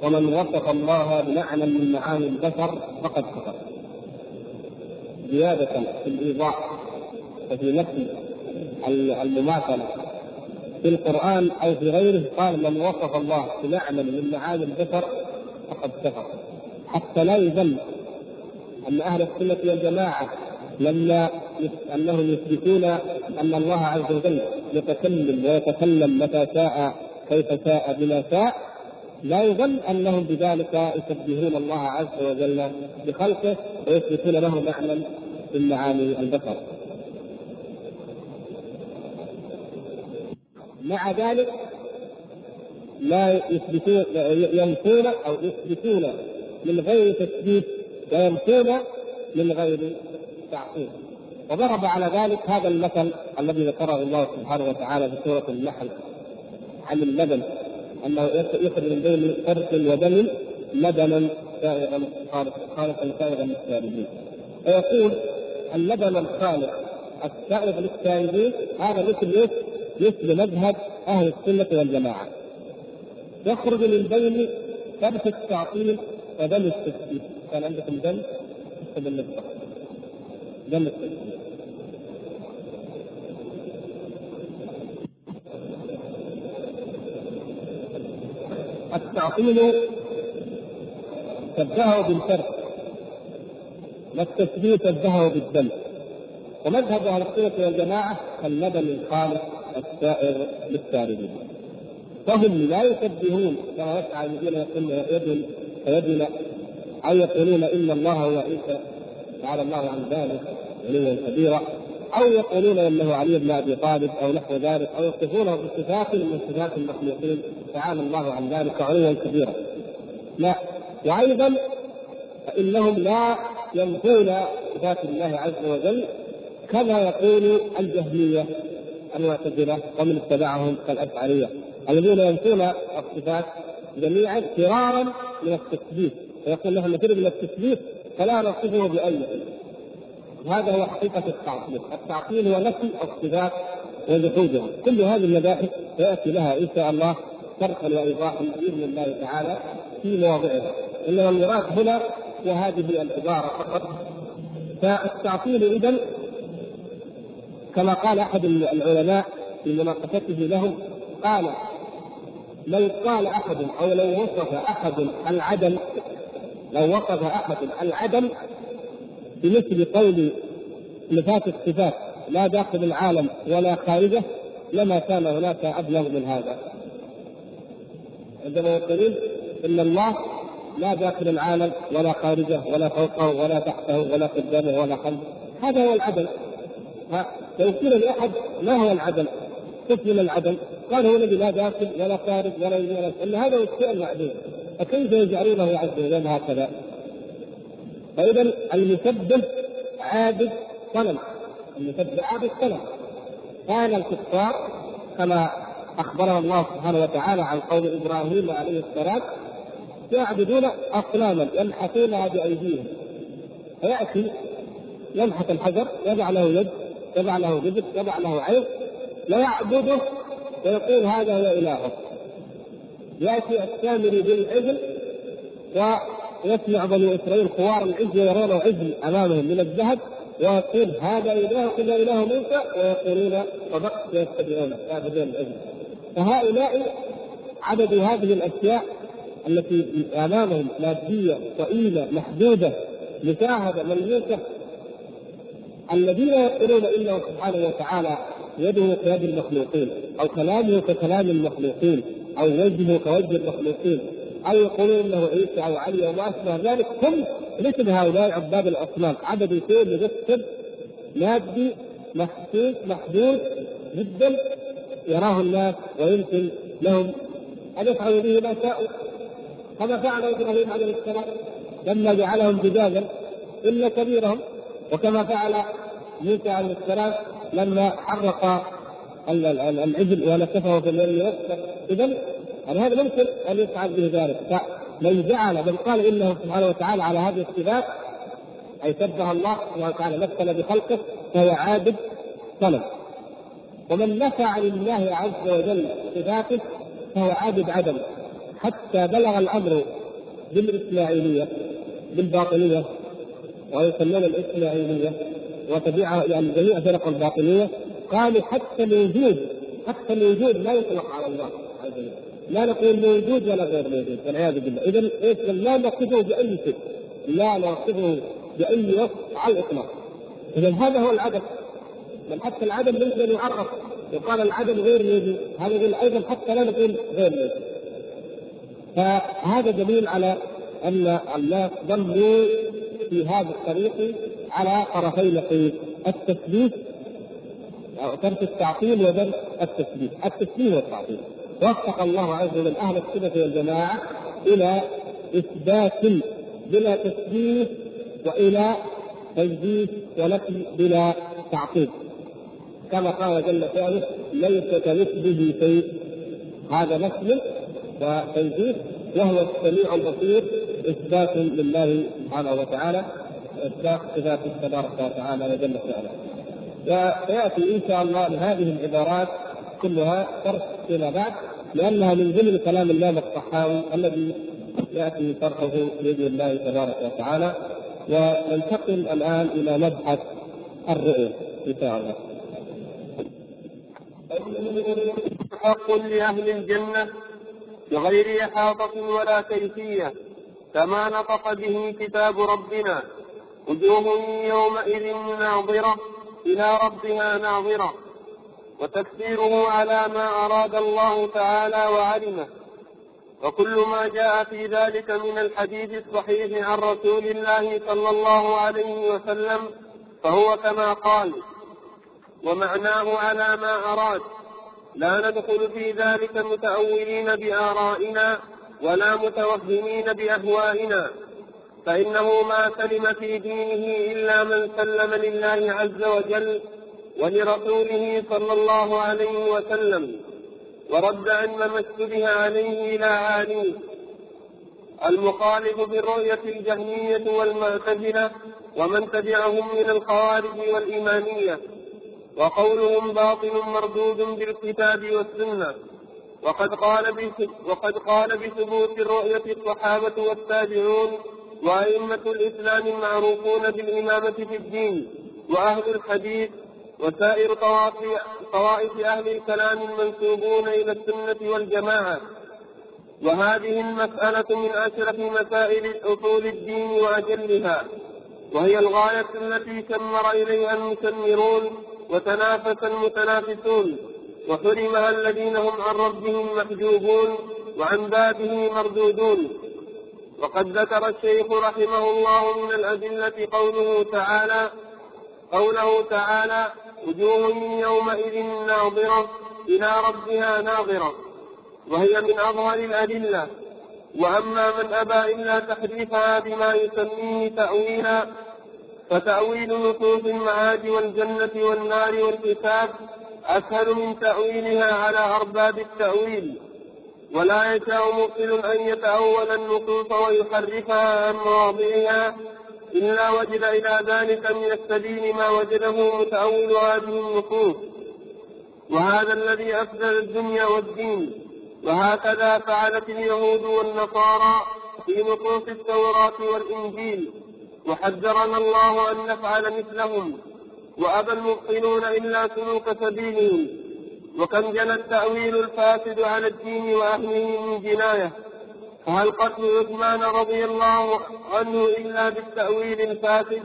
ومن وصف الله بمعنى من معاني البشر فقد كفر زيادة في الإيضاح وفي نفي المماثلة في القرآن أو في غيره قال من وصف الله بمعنى من معاني البشر فقد كفر حتى لا يظن أن أهل السنة والجماعة لما أنهم يثبتون أن الله عز وجل يتكلم ويتكلم متى شاء كيف شاء بما شاء لا يظن أنهم بذلك يشبهون الله عز وجل بخلقه ويثبتون له معنى من معاني البشر. مع ذلك لا يثبتون ينفون أو يثبتون من غير تثبيت وينفون من غير وضرب على ذلك هذا المثل الذي ذكره الله سبحانه وتعالى في سورة النحل عن اللبن أنه يخرج من بين فرق ودم لبنا سائغا خالقا سائغا للشاربين فيقول اللبن الخالق السائغ للشاربين هذا مثل مثل مذهب أهل السنة والجماعة. يخرج من بين ترك التعطيل ودم التثبيت كان عندكم دم تكتب دم التعطيل شبهه بالترك والتثبيت شبهه بالدم. ومذهب أهل السنة والجماعة كاللبن الخالص السائر للشاربين فهم لا يشبهون كما يفعل الذين يقولون يد فيدنا أو يقولون إن الله هو عيسى. تعالى الله عن ذلك علوا كبيرا. أو يقولون إنه علي بن أبي طالب أو نحو ذلك أو يصفونه بصفات من صفات المخلوقين. تعالى الله عن ذلك علوا كبيرا. لا وأيضا فإنهم لا ينفون صفات الله عز وجل كما يقول الجهمية المعتزلة ومن اتبعهم كالأشعرية. الذين ينفون الصفات جميعا فرارا من التثبيت فيقول نحن نفر من التثبيت فلا نصفه بأي هذا هو حقيقة التعطيل، التعطيل هو نفي الصفات وجحودها، كل هذه المباحث سيأتي لها إن شاء الله شرحا وايضاحا بإذن الله تعالى في مواضعها، إنما المراد هنا وهذه العبارة فقط. فالتعطيل اذا كما قال أحد العلماء في مناقشته لهم قال لو قال أحد أو لو وصف أحد العدم لو وصف احد العدم بمثل قول نفاة الصفات لا داخل العالم ولا خارجه لما كان هناك أبلغ من هذا. عندما يقولون إن الله لا داخل العالم ولا خارجه ولا فوقه ولا تحته ولا قدامه ولا خلفه. هذا هو العدم لو قيل لاحد ما هو العدم؟ من العدم قال هو الذي لا داخل ولا خارج ولا يمين ولا إن هذا هو الشيء المعدوم. فكيف يجعلونه عز وجل هكذا؟ فإذا المسبب عابد صنم. المسبب عابد صنم. كان الكفار كما أخبرنا الله سبحانه وتعالى عن قول إبراهيم عليه السلام يعبدون اصناما ينحتونها بأيديهم. فيأتي ينحت الحجر يضع له يد يضع له رزق يضع له عين ويعبده ويقول هذا هو إلهه. يأتي السامري بالعجل ويسمع بني إسرائيل خوار العجل يرونه عجل أمامهم من الذهب ويقول هذا إله إلا إله موسى ويقولون صدقت ويتبعونه. يعبدون العجل. فهؤلاء عبدوا هذه الأشياء التي أمامهم مادية ضئيله محدودة مشاهدة ملموسة الذين يقولون إنه سبحانه وتعالى يده كيد المخلوقين أو كلامه ككلام المخلوقين. أو وجهه كوجه المخلوقين أو يقولون انه عيسى أو علي وما أشبه ذلك. هم مثل هؤلاء عباد الأصنام عبدوا شيء مجسد مادي محسوس محدود جدا يراه الناس ويمكن لهم. ان يفعلوا به ما شاءوا كما فعل إبراهيم عليه السلام لما جعلهم جدادا إلا كبيرهم. وكما فعل موسى عليه السلام لما حرق العجل ونسفه في الليل اذا يعني هذا ممكن أن يفعل به ذلك. فمن جعل من قال إنه سبحانه وتعالى على هذه الصفات أي شبه الله سبحانه وتعالى مثل بخلقه فهو عابد صنم. ومن نفى عن الله عز وجل صفاته فهو عابد عدم. حتى بلغ الأمر بالإسماعيلية بالباطنية ويسمون الإسماعيلية وتبعها يعني جميع فرق الباطنية قالوا حتى الوجود حتى الوجود لا يطلق على الله عز وجل. لا نقول موجود ولا غير موجود والعياذ بالله. اذا إيش؟ لا نصفه بأي شيء. لا نصفه بأي وصف على الإطلاق. اذا هذا هو العدم. بل حتى العدم يمكن ان يعرف يقال العدم غير موجود. هذا يقول أيضا حتى لا نقول غير موجود. فهذا دليل على أن الناس ضلوا في هذا الطريق على طرفي نقيض التثبيت أو ترك التعطيل وبر التثبيت، التثبيت والتعطيل. وفق الله عز وجل أهل السنة والجماعة إلى إثبات بلا تثبيت وإلى تجديد ونفي بلا تعطيل. كما قال جل شأنه ليس كمثله شيء هذا نفي وتنزيه وهو السميع البصير إثبات لله سبحانه وتعالى واثبات صفاته تبارك وتعالى وجل وعلا. وسيأتي إن شاء الله لهذه العبارات كلها شرح فيما بعد لأنها من ضمن كلام الإمام الطحاوي الذي يأتي شرحه بإذن الله تبارك وتعالى. وننتقل الآن إلى مبحث الرؤية. ان شاء الله. حق لأهل الجنة بغير إحاطة ولا كيفية كما نطق به كتاب ربنا. وجوه يومئذ ناظرة إلى ربها ناظرة. وتفسيره على ما أراد الله تعالى وعلمه. وكل ما جاء في ذلك من الحديث الصحيح عن رسول الله صلى الله عليه وسلم فهو كما قال ومعناه على ما أراد. لا ندخل في ذلك متأولين بآرائنا ولا متوهمين بأهوائنا. فإنه ما سلم في دينه إلا من سلم لله عز وجل ولرسوله صلى الله عليه وسلم ورد عن ما اشتبه عليه إلى عالم المخالف بالرؤية الجهمية والمعتزلة ومن تبعهم من الخوارج والإيمانية وقولهم باطل مردود بالكتاب والسنة. وقد قال وقد قال بثبوت الرؤية الصحابة والتابعون وأئمة الإسلام المعروفون بالإمامة في الدين وأهل الحديث وسائر طوائف أهل الكلام المنسوبون إلى السنة والجماعة. وهذه المسألة من أشرف مسائل أصول الدين وأجلها. وهي الغاية التي شمر إليها المشمرون وتنافس المتنافسون. وحرمها الذين هم عن ربهم محجوبون وعن بابه مردودون. وقد ذكر الشيخ رحمه الله من الأدلة قوله تعالى قوله تعالى وجوه يومئذ ناظرة إلى ربها ناظرة وهي من أظهر الأدلة. وأما من أبى إلا تحريفها بما يسميه تأويلا فتأويل نصوص المعاد والجنة والنار والحساب أسهل من تأويلها على أرباب التأويل. ولا يشاء مبطل أن يتأول النصوص ويحرفها عن مواضعها إلا وجد إلى ذلك من السبيل ما وجده متأول هذه النصوص وهذا الذي أفسد الدنيا والدين. وهكذا فعلت اليهود والنصارى في نصوص التوراة والإنجيل. وحذرنا الله أن نفعل مثلهم. وأبى المبطلون إلا سلوك سبيلهم. وكم جنى التأويل الفاسد على الدين وأهله من جناية. فهل قتل عثمان رضي الله عنه إلا بالتأويل الفاسد؟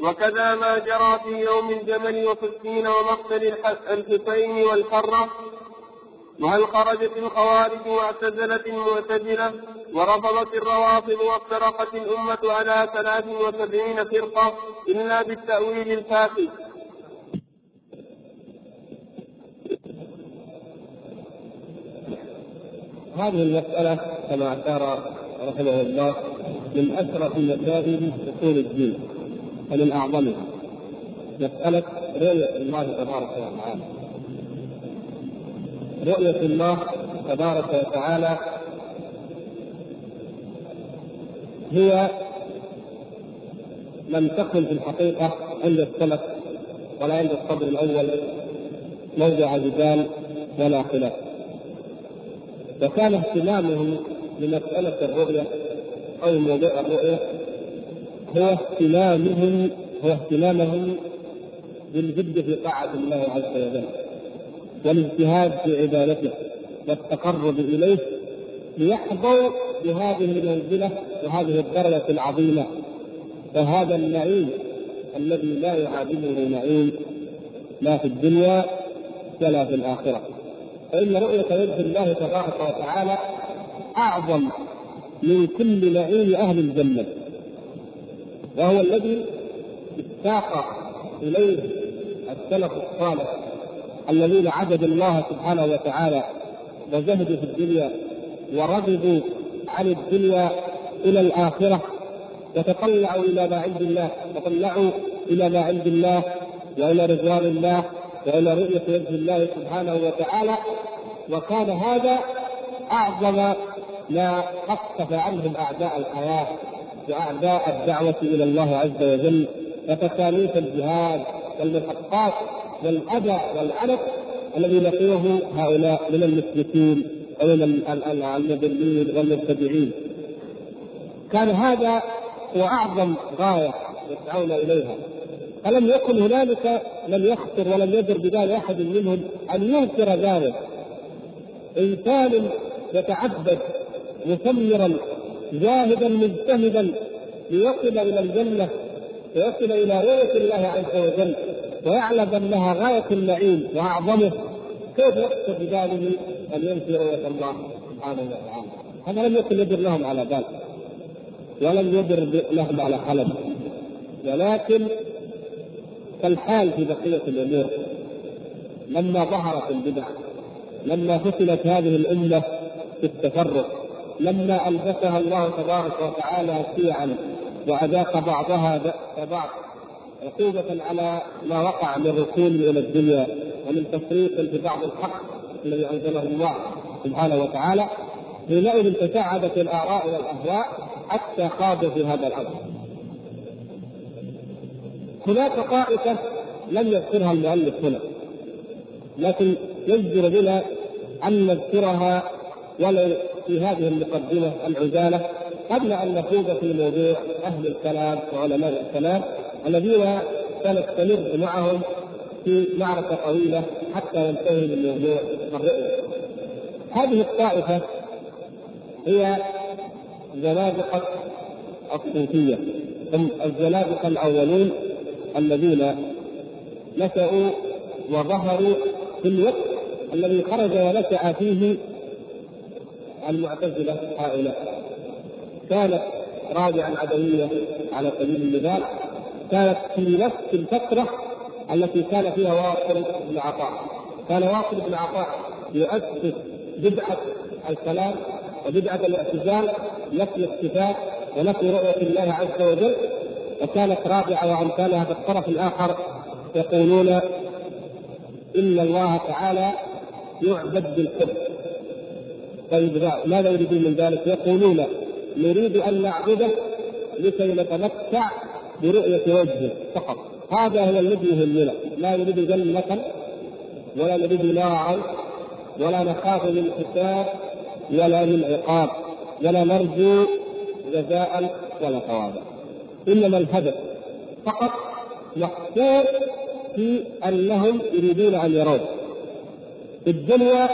وكذا ما جرى في يوم الجمل وفلسطين ومقتل الحسين والحرة وهل خرجت الخوارج واعتزلت المعتزلة؟ ورفضت الروافض وافترقت الأمة على ثلاث وسبعين فرقة إلا بالتأويل الفاسد. هذه المسألة كما أشار رحمه الله من أشرف مسائل أصول الدين ومن أعظمها مسألة رؤية الله تبارك وتعالى. رؤية الله تبارك وتعالى هي لم تكن في الحقيقة عند السلف ولا عند الصدر الأول موضع جدال ولا خلاف. وكان اهتمامهم بمسألة الرؤية أو موضوع الرؤية هو اهتمامهم هو اهتمامهم بالجد في طاعة الله عز وجل والاجتهاد في عبادته والتقرب إليه ليحظوا بهذه المنزلة وهذه الدرجة العظيمة وهذا النعيم الذي لا يعادله نعيم لا في الدنيا ولا في الآخرة. فإن رؤية وجه الله تبارك وتعالى أعظم من كل نعيم أهل الجنة. وهو الذي اشتاق إليه السلف الصالح الذين عبدوا الله سبحانه وتعالى وزهدوا في الدنيا ورغبوا عن الدنيا إلى الآخرة. وتطلعوا إلى ما عند الله تطلعوا إلى ما عند الله وإلى رضوان الله. والى رؤية وجه الله سبحانه وتعالى وكان هذا أعظم ما خفف عنهم أعداء الحياة وأعداء الدعوة إلى الله عز وجل وتكاليف الجهاد والمشقات والاذى والعنف الذي لقيه هؤلاء من المشركين ومن المضلين والمبتدعين. كان هذا هو أعظم غاية يسعون إليها. فلم يكن هنالك من يخطر ولم يدر ببال أحد منهم أن ينكر ذلك؟ إنسان يتعبد مثمرا جاهدا مجتهدا ليصل إلى الجنة ويصل إلى رؤية الله عز وجل ويعلم أنها غاية النعيم وأعظمه. كيف يخطر بباله أن ينفي رؤية الله سبحانه وتعالى؟ هذا لم يكن يدر لهم على بال ولم يدر لهم على حلم ولكن كالحال في بقية الأمور لما ظهرت البدع لما فتنت هذه الأمة في التفرق لما ألبسها الله تبارك وتعالى شيعا وأذاق بعضها بعض عقوبة على ما وقع من ركون إلى الدنيا ومن تفريط في بعض الحق الذي أنزله الله سبحانه وتعالى حينئذ تشعبت الآراء والأهواء حتى خاضوا في هذا الأمر. هناك طائفة لم يذكرها المؤلف هنا لكن يجدر بنا أن نذكرها ولو في هذه المقدمة العجالة قبل أن نخوض في موضوع أهل الكلام وعلماء الكلام الذين سنستمر معهم في معركة طويلة حتى ينتهي من موضوع الرؤية. هذه الطائفة هي زنادقة الصوفية هم الزنادقة الأولون الذين نشأوا وظهروا في الوقت الذي خرج ونشأ فيه المعتزلة هؤلاء. كانت رابعا عدوية على سبيل المثال كانت في نفس الفترة التي كان فيها واصل بن عطاء. كان واصل بن عطاء يؤسس بدعة الكلام وبدعة الاعتزال نفي الصفات ونفي رؤية الله عز وجل. وكانت رابعة وأمثالها في الطرف الآخر يقولون إن الله تعالى يعبد بالحب. طيب ماذا يريدون من ذلك؟ يقولون نريد أن نعبده لكي نتمتع برؤية وجهه فقط. هذا هو الذي يهمنا. لا نريد جنة ولا نريد نارا ولا نخاف من حساب ولا من عقاب ولا نرجو جزاء ولا ثوابا. إنما الهدف فقط محصور في أنهم يريدون أن يرون. في الدنيا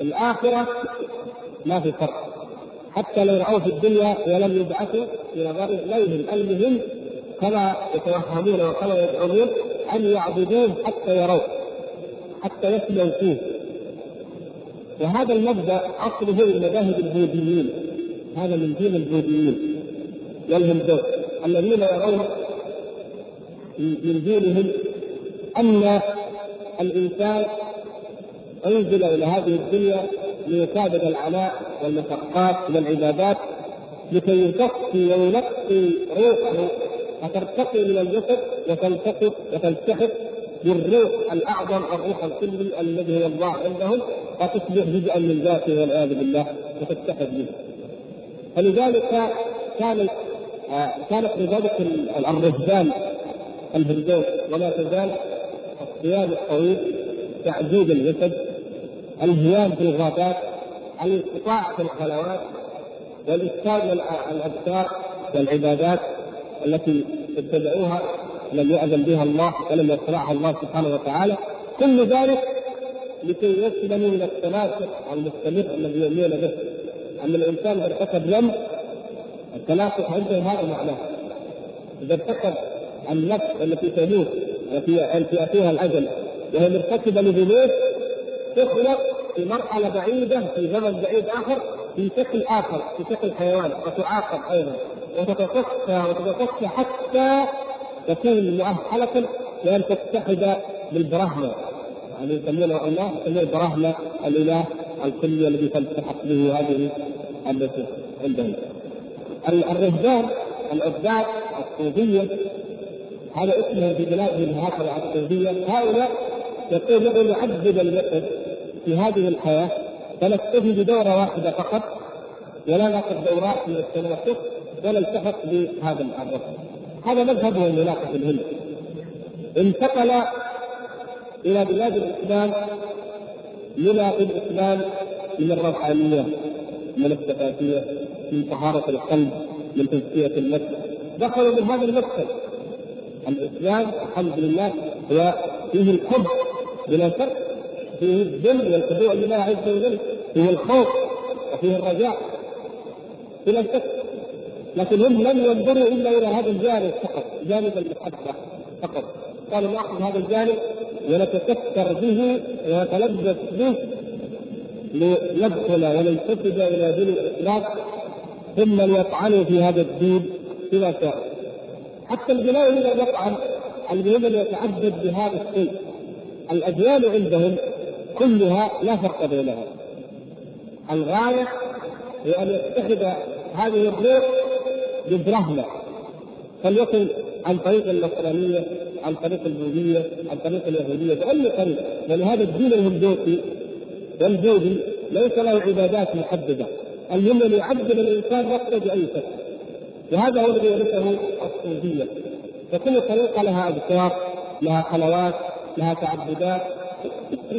الآخرة ما في فرق. حتى لو رأوه في الدنيا ولم يبعثوا في نظرهم لا يهم المهم كما يتوهمون وكما يزعمون أن يعبدوه حتى يروه حتى يسلوا فيه. وهذا المبدأ أصله من مذاهب البوذيين هذا من دين البوذيين والهندوس الذين يرون من دينهم أن الإنسان انزل إلى هذه الدنيا ليكابد العناء والمشقات والعبادات لكي يصفي وينقي روحه فترتقي من الجسد وتلتقط وتلتحق بالروح الأعظم الروح الكلي الذي هو الله عندهم وتصبح جزءا من ذاته والعياذ بالله وتتحد به. فلذلك كانت آه كانت لذلك الرهبان الهندوس ولا تزال الصيام الطويل تعذيب الجسد الهيام في الغابات الانقطاع في الخلوات والإفساد الأذكار والعبادات التي ابتدعوها لم يأذن بها الله ولم يشرعها الله سبحانه وتعالى. كل ذلك لكي يسلموا من التناسق المستمر الذي يؤمنون به. أن الإنسان ارتكب ذنب التناسق عنده هذا معناه إذا ارتكب النفس التي تموت التي فيها الأجل وهي مرتكبة لذنوب تخلق في مرحلة بعيدة في زمن بعيد آخر في شكل آخر في شكل حيوان وتعاقب أيضا. وتتصفى وتتصفى حتى تكون مؤهلة لأن تتحد بالبراهمة يعني يسمونه الله يسمونه البراهمة الإله الكلي الذي تلتحق به هذه التي عندهم. الرهبان العباد الصوفية هذا اسمهم في بلادهم هكذا الصوفية هؤلاء يقول نحن نعذب الجسد في هذه الحياة فنكتفي بدورة واحدة فقط ولا ناخذ دورات من التناسق ولا نلتحق بهذا الرسم هذا مذهبهم هناك في الهند. انتقل إلى بلاد الإسلام في الإسلام من الروحانيه من الثقافيه من طهارة القلب من تزكية النفس. دخلوا من هذا المدخل الإسلام الحمد لله هو فيه الحب بلا شك فيه الذل والخضوع لله عز وجل فيه الخوف وفيه الرجاء بلا شك. لكن هم لم ينظروا إلا إلى هذا الجانب فقط جانب المحبة فقط. قالوا ناخذ هذا الجانب ونتكثر به ونتلبس به لندخل وننتسب إلى دين الإسلام. ثم ليطعنوا في هذا الدين بما شاء حتى البناء الذي يطعن الذي يتعبد بهذا الشيء الاديان عندهم كلها لا فرق بينها. الغاية هي أن يتخذ هذه الروح برهنه فليكن عن طريق النصرانية عن طريق البوذية عن طريق اليهودية بأي طريق لأن هذا الدين الهندوسي والبوذي ليس له عبادات محددة. أن يعبد الإنسان نفسه بأي شكل. وهذا هو الذي يرثه الصوفيه فكل طريقة لها أذكار لها خلوات لها تعبدات.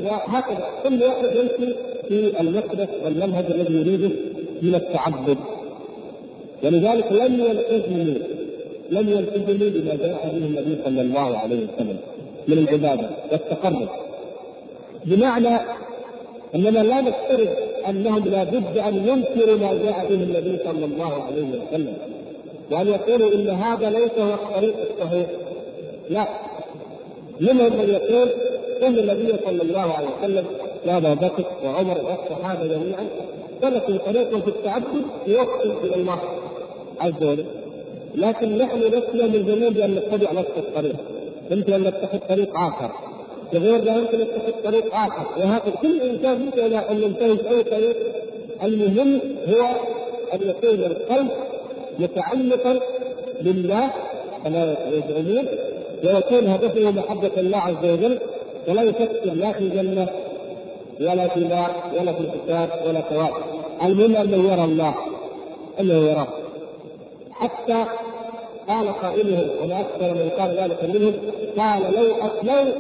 وهكذا. كل واحد يمشي في المسلك والمنهج الذي يريده من التعبد. ولذلك لم يلتزموا لم يلتزموا بما جاء به النبي صلى الله عليه وسلم من العبادة والتقرب. بمعنى أننا لا نفترض أنهم لا بد أن ينكروا ما جاء به النبي صلى الله عليه وسلم. وأن يقولوا إن هذا ليس هو الطريق الصحيح. لا. منهم من يقول إن النبي صلى الله عليه وسلم وابا بكر وعمر والصحابة جميعا سلكوا طريقا في التعبد يوصل إلى الله عز وجل. لكن نحن لسنا ملزمين بان نتبع نفس الطريق. يمكن أن نتخذ طريق آخر. لغيرنا يمكن يتخذ طريق آخر. وهكذا كل إنسان يمكن أن ينتهج أي طريق. المهم هو أن يكون القلب متعلقا بالله. كما يزعمون ويكون هدفه محبة الله عز وجل. ولا يفكر لا في جنة ولا في نار ولا في حساب ولا ثواب المهم أنه يرى الله أنه يراه. حتى قال قائلهم ولا أكثر من قال ذلك منهم قال لو لو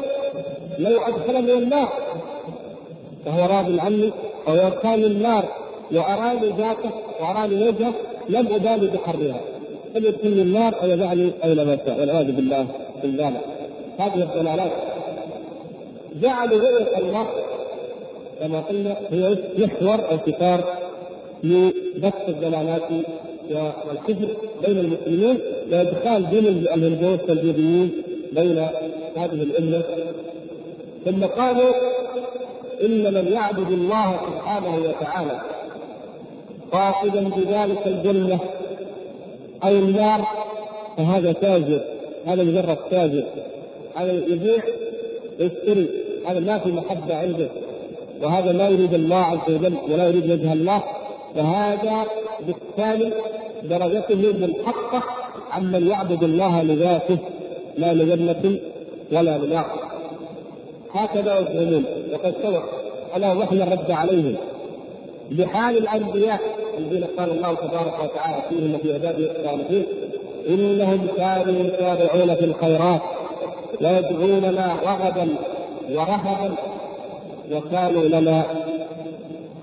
لو ادخلني النار. فهو راض عني كان النار واراني ذاته واراني وجهه لم أبالي بحرها ان يدخلني النار أو يدعني اينما شاء. والعياذ بالله بالله. هذه الضلالات. جعلوا رؤية الله كما قلنا هي محور أو كتار لبث الضلالات والكفر بين المسلمين وإدخال دين الهندوس والبوذيين بين هذه الأمة. ثم قالوا إن من يعبد الله سبحانه وتعالى. قاصدا بذلك الجنة أو النار فهذا تاجر هذا مجرد تاجر. هذا يبيع يشتري هذا ما في محبة عنده. وهذا لا يريد الله عز وجل ولا يريد وجه الله. فهذا بالتالي درجته منحقه عمن يعبد الله لذاته لا لجنة ولا لنار. هكذا يفهمون وقد سبق ألا وحي الرد عليهم بحال الأنبياء الذين قال الله تبارك وتعالى فيهم وفي عباده الصالحين إنهم كانوا يسارعون في الخيرات ويدعوننا رغبا ورهبا وكانوا لنا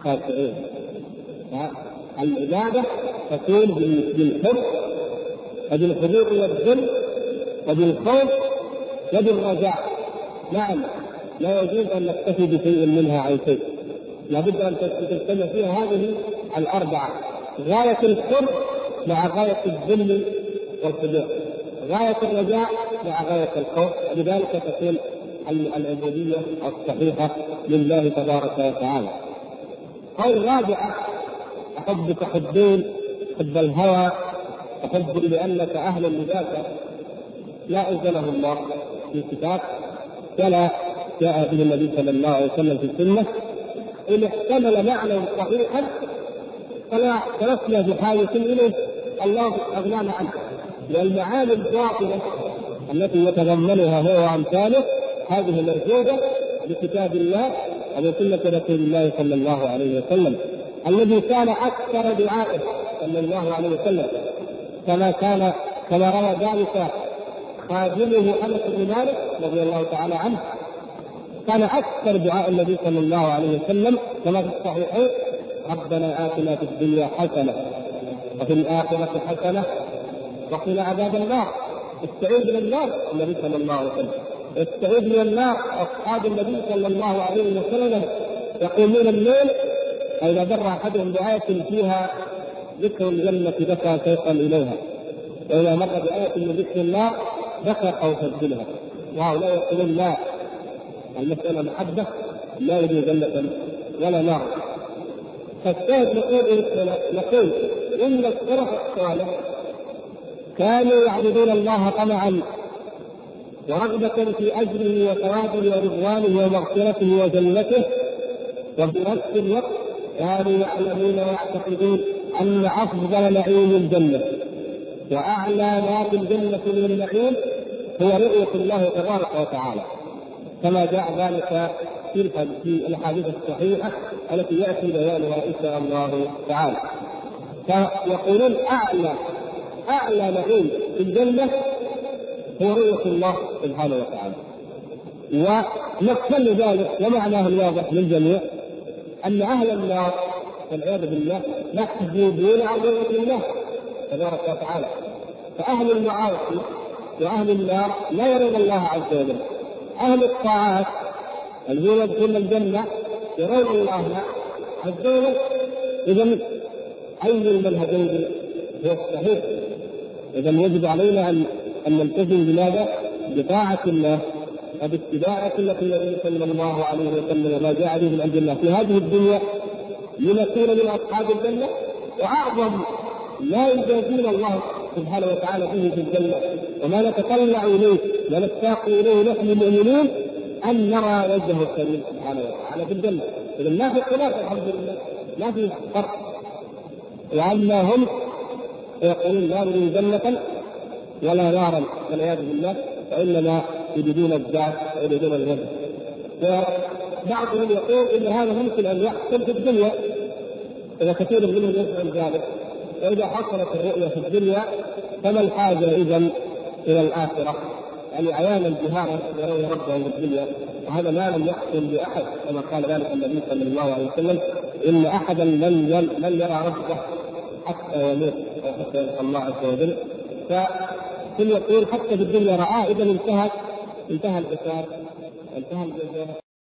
خاشعين العبادة تكون بالحب وبالخضوع والذل وبالخوف وبالرجاء. نعم. لا يجوز أن نكتفي بشيء منها عن شيء. لابد أن تجتمع فيها هذه الأربعة غاية الحب مع غاية الذل والخضوع غاية الرجاء مع غاية الخوف. لذلك تكون العبوديه الصحيحه لله تبارك وتعالى. قول رابعة احبك حبين حب الهوى وحب لأنك أهل لذاك لا أنزله الله في الكتاب ولا جاء به النبي صلى الله عليه وسلم في السنة إن احتمل معنى صحيحا فلا فلسنا بحاجة إليه الله أغنانا عنه. والمعاني الباطله التي يتضمنها هو وأمثاله هذه مرفوضه بكتاب الله وبسنه رسول الله صلى الله عليه وسلم. الذي كان أكثر دعائه صلى الله عليه وسلم كما كان كما روى ذلك خادمه أنس بن مالك رضي الله تعالى عنه. كان أكثر دعاء النبي صلى الله عليه وسلم كما في الصحيحين ربنا آتنا في الدنيا حسنة وفي الآخرة حسنة وقنا عذاب النار. استعيذ من النار النبي صلى الله عليه وسلم. استعيذ من النار. أصحاب النبي صلى الله عليه وسلم يقومون الليل فإذا در أحدهم بآية فيها ذكر الجنة بكى شوقا إليها. وإذا مر بآية من ذكر النار بكى خوفا منها. وهؤلاء يقولون لا. المسألة محبة لا يريد جنة ولا نار فالشاهد نقول نقول إن السلف الصالح كانوا يعبدون الله طمعا ورغبة في أجره وثوابه ورضوانه ومغفرته وجنته وفي نفس الوقت كانوا يعلمون ويعتقدون أن أفضل نعيم الجنة وأعلى ما في الجنة من النعيم هو رؤية الله تبارك وتعالى. كما جاء ذلك في في الأحاديث الصحيحة التي يأتي بيانها إن شاء الله تعالى. فيقولون اعلى أعلى نعيم في الجنة هو رؤية الله سبحانه وتعالى. ونقتل ذلك ومعناه الواضح للجميع أن أهل النار والعياذ بالله محجوبون عن رؤية الله تبارك وتعالى. فأهل المعاصي وأهل النار لا يرون الله عز وجل. أهل الطاعات. الذين يدخلون الجنة يرون الله وجل إذا اي المنهجين هو الصحيح؟ إذا يجب علينا ان أن نلتزم بماذا؟ بطاعة الله وباتباع سنة النبي صلى الله عليه وسلم وما جاء به من الله. في هذه الدنيا لنكون من أصحاب الجنة وأعظم ما يجازينا الله سبحانه وتعالى به في الجنة. وما نتطلع إليه ونشتاق إليه نحن المؤمنين أن نرى وجهه الكريم سبحانه وتعالى في الجنة. اذا ما في خلاف الحمد لله ما في فرق. واما هم يقولون لا نريد جنة ولا نارا والعياذ بالله وانما يريدون الذات ويريدون الوجه وبعضهم يقول إن هذا ممكن أن يحصل في الدنيا إذا كثير منهم يفعل ذلك. واذا حصلت الرؤية في الدنيا فما الحاجة اذا إلى الآخرة؟ يعني عيانا جهارا يرون ربهم في الدنيا وهذا ما لم يحصل لأحد كما قال ذلك النبي صلى الله عليه وسلم إن أحدا لن لن يرى ربه حتى يموت أو حتى يلقى الله عز وجل. فكل يقول حتى في الدنيا رآه اذا انتهت انتهى الحساب انتهى الجزاء.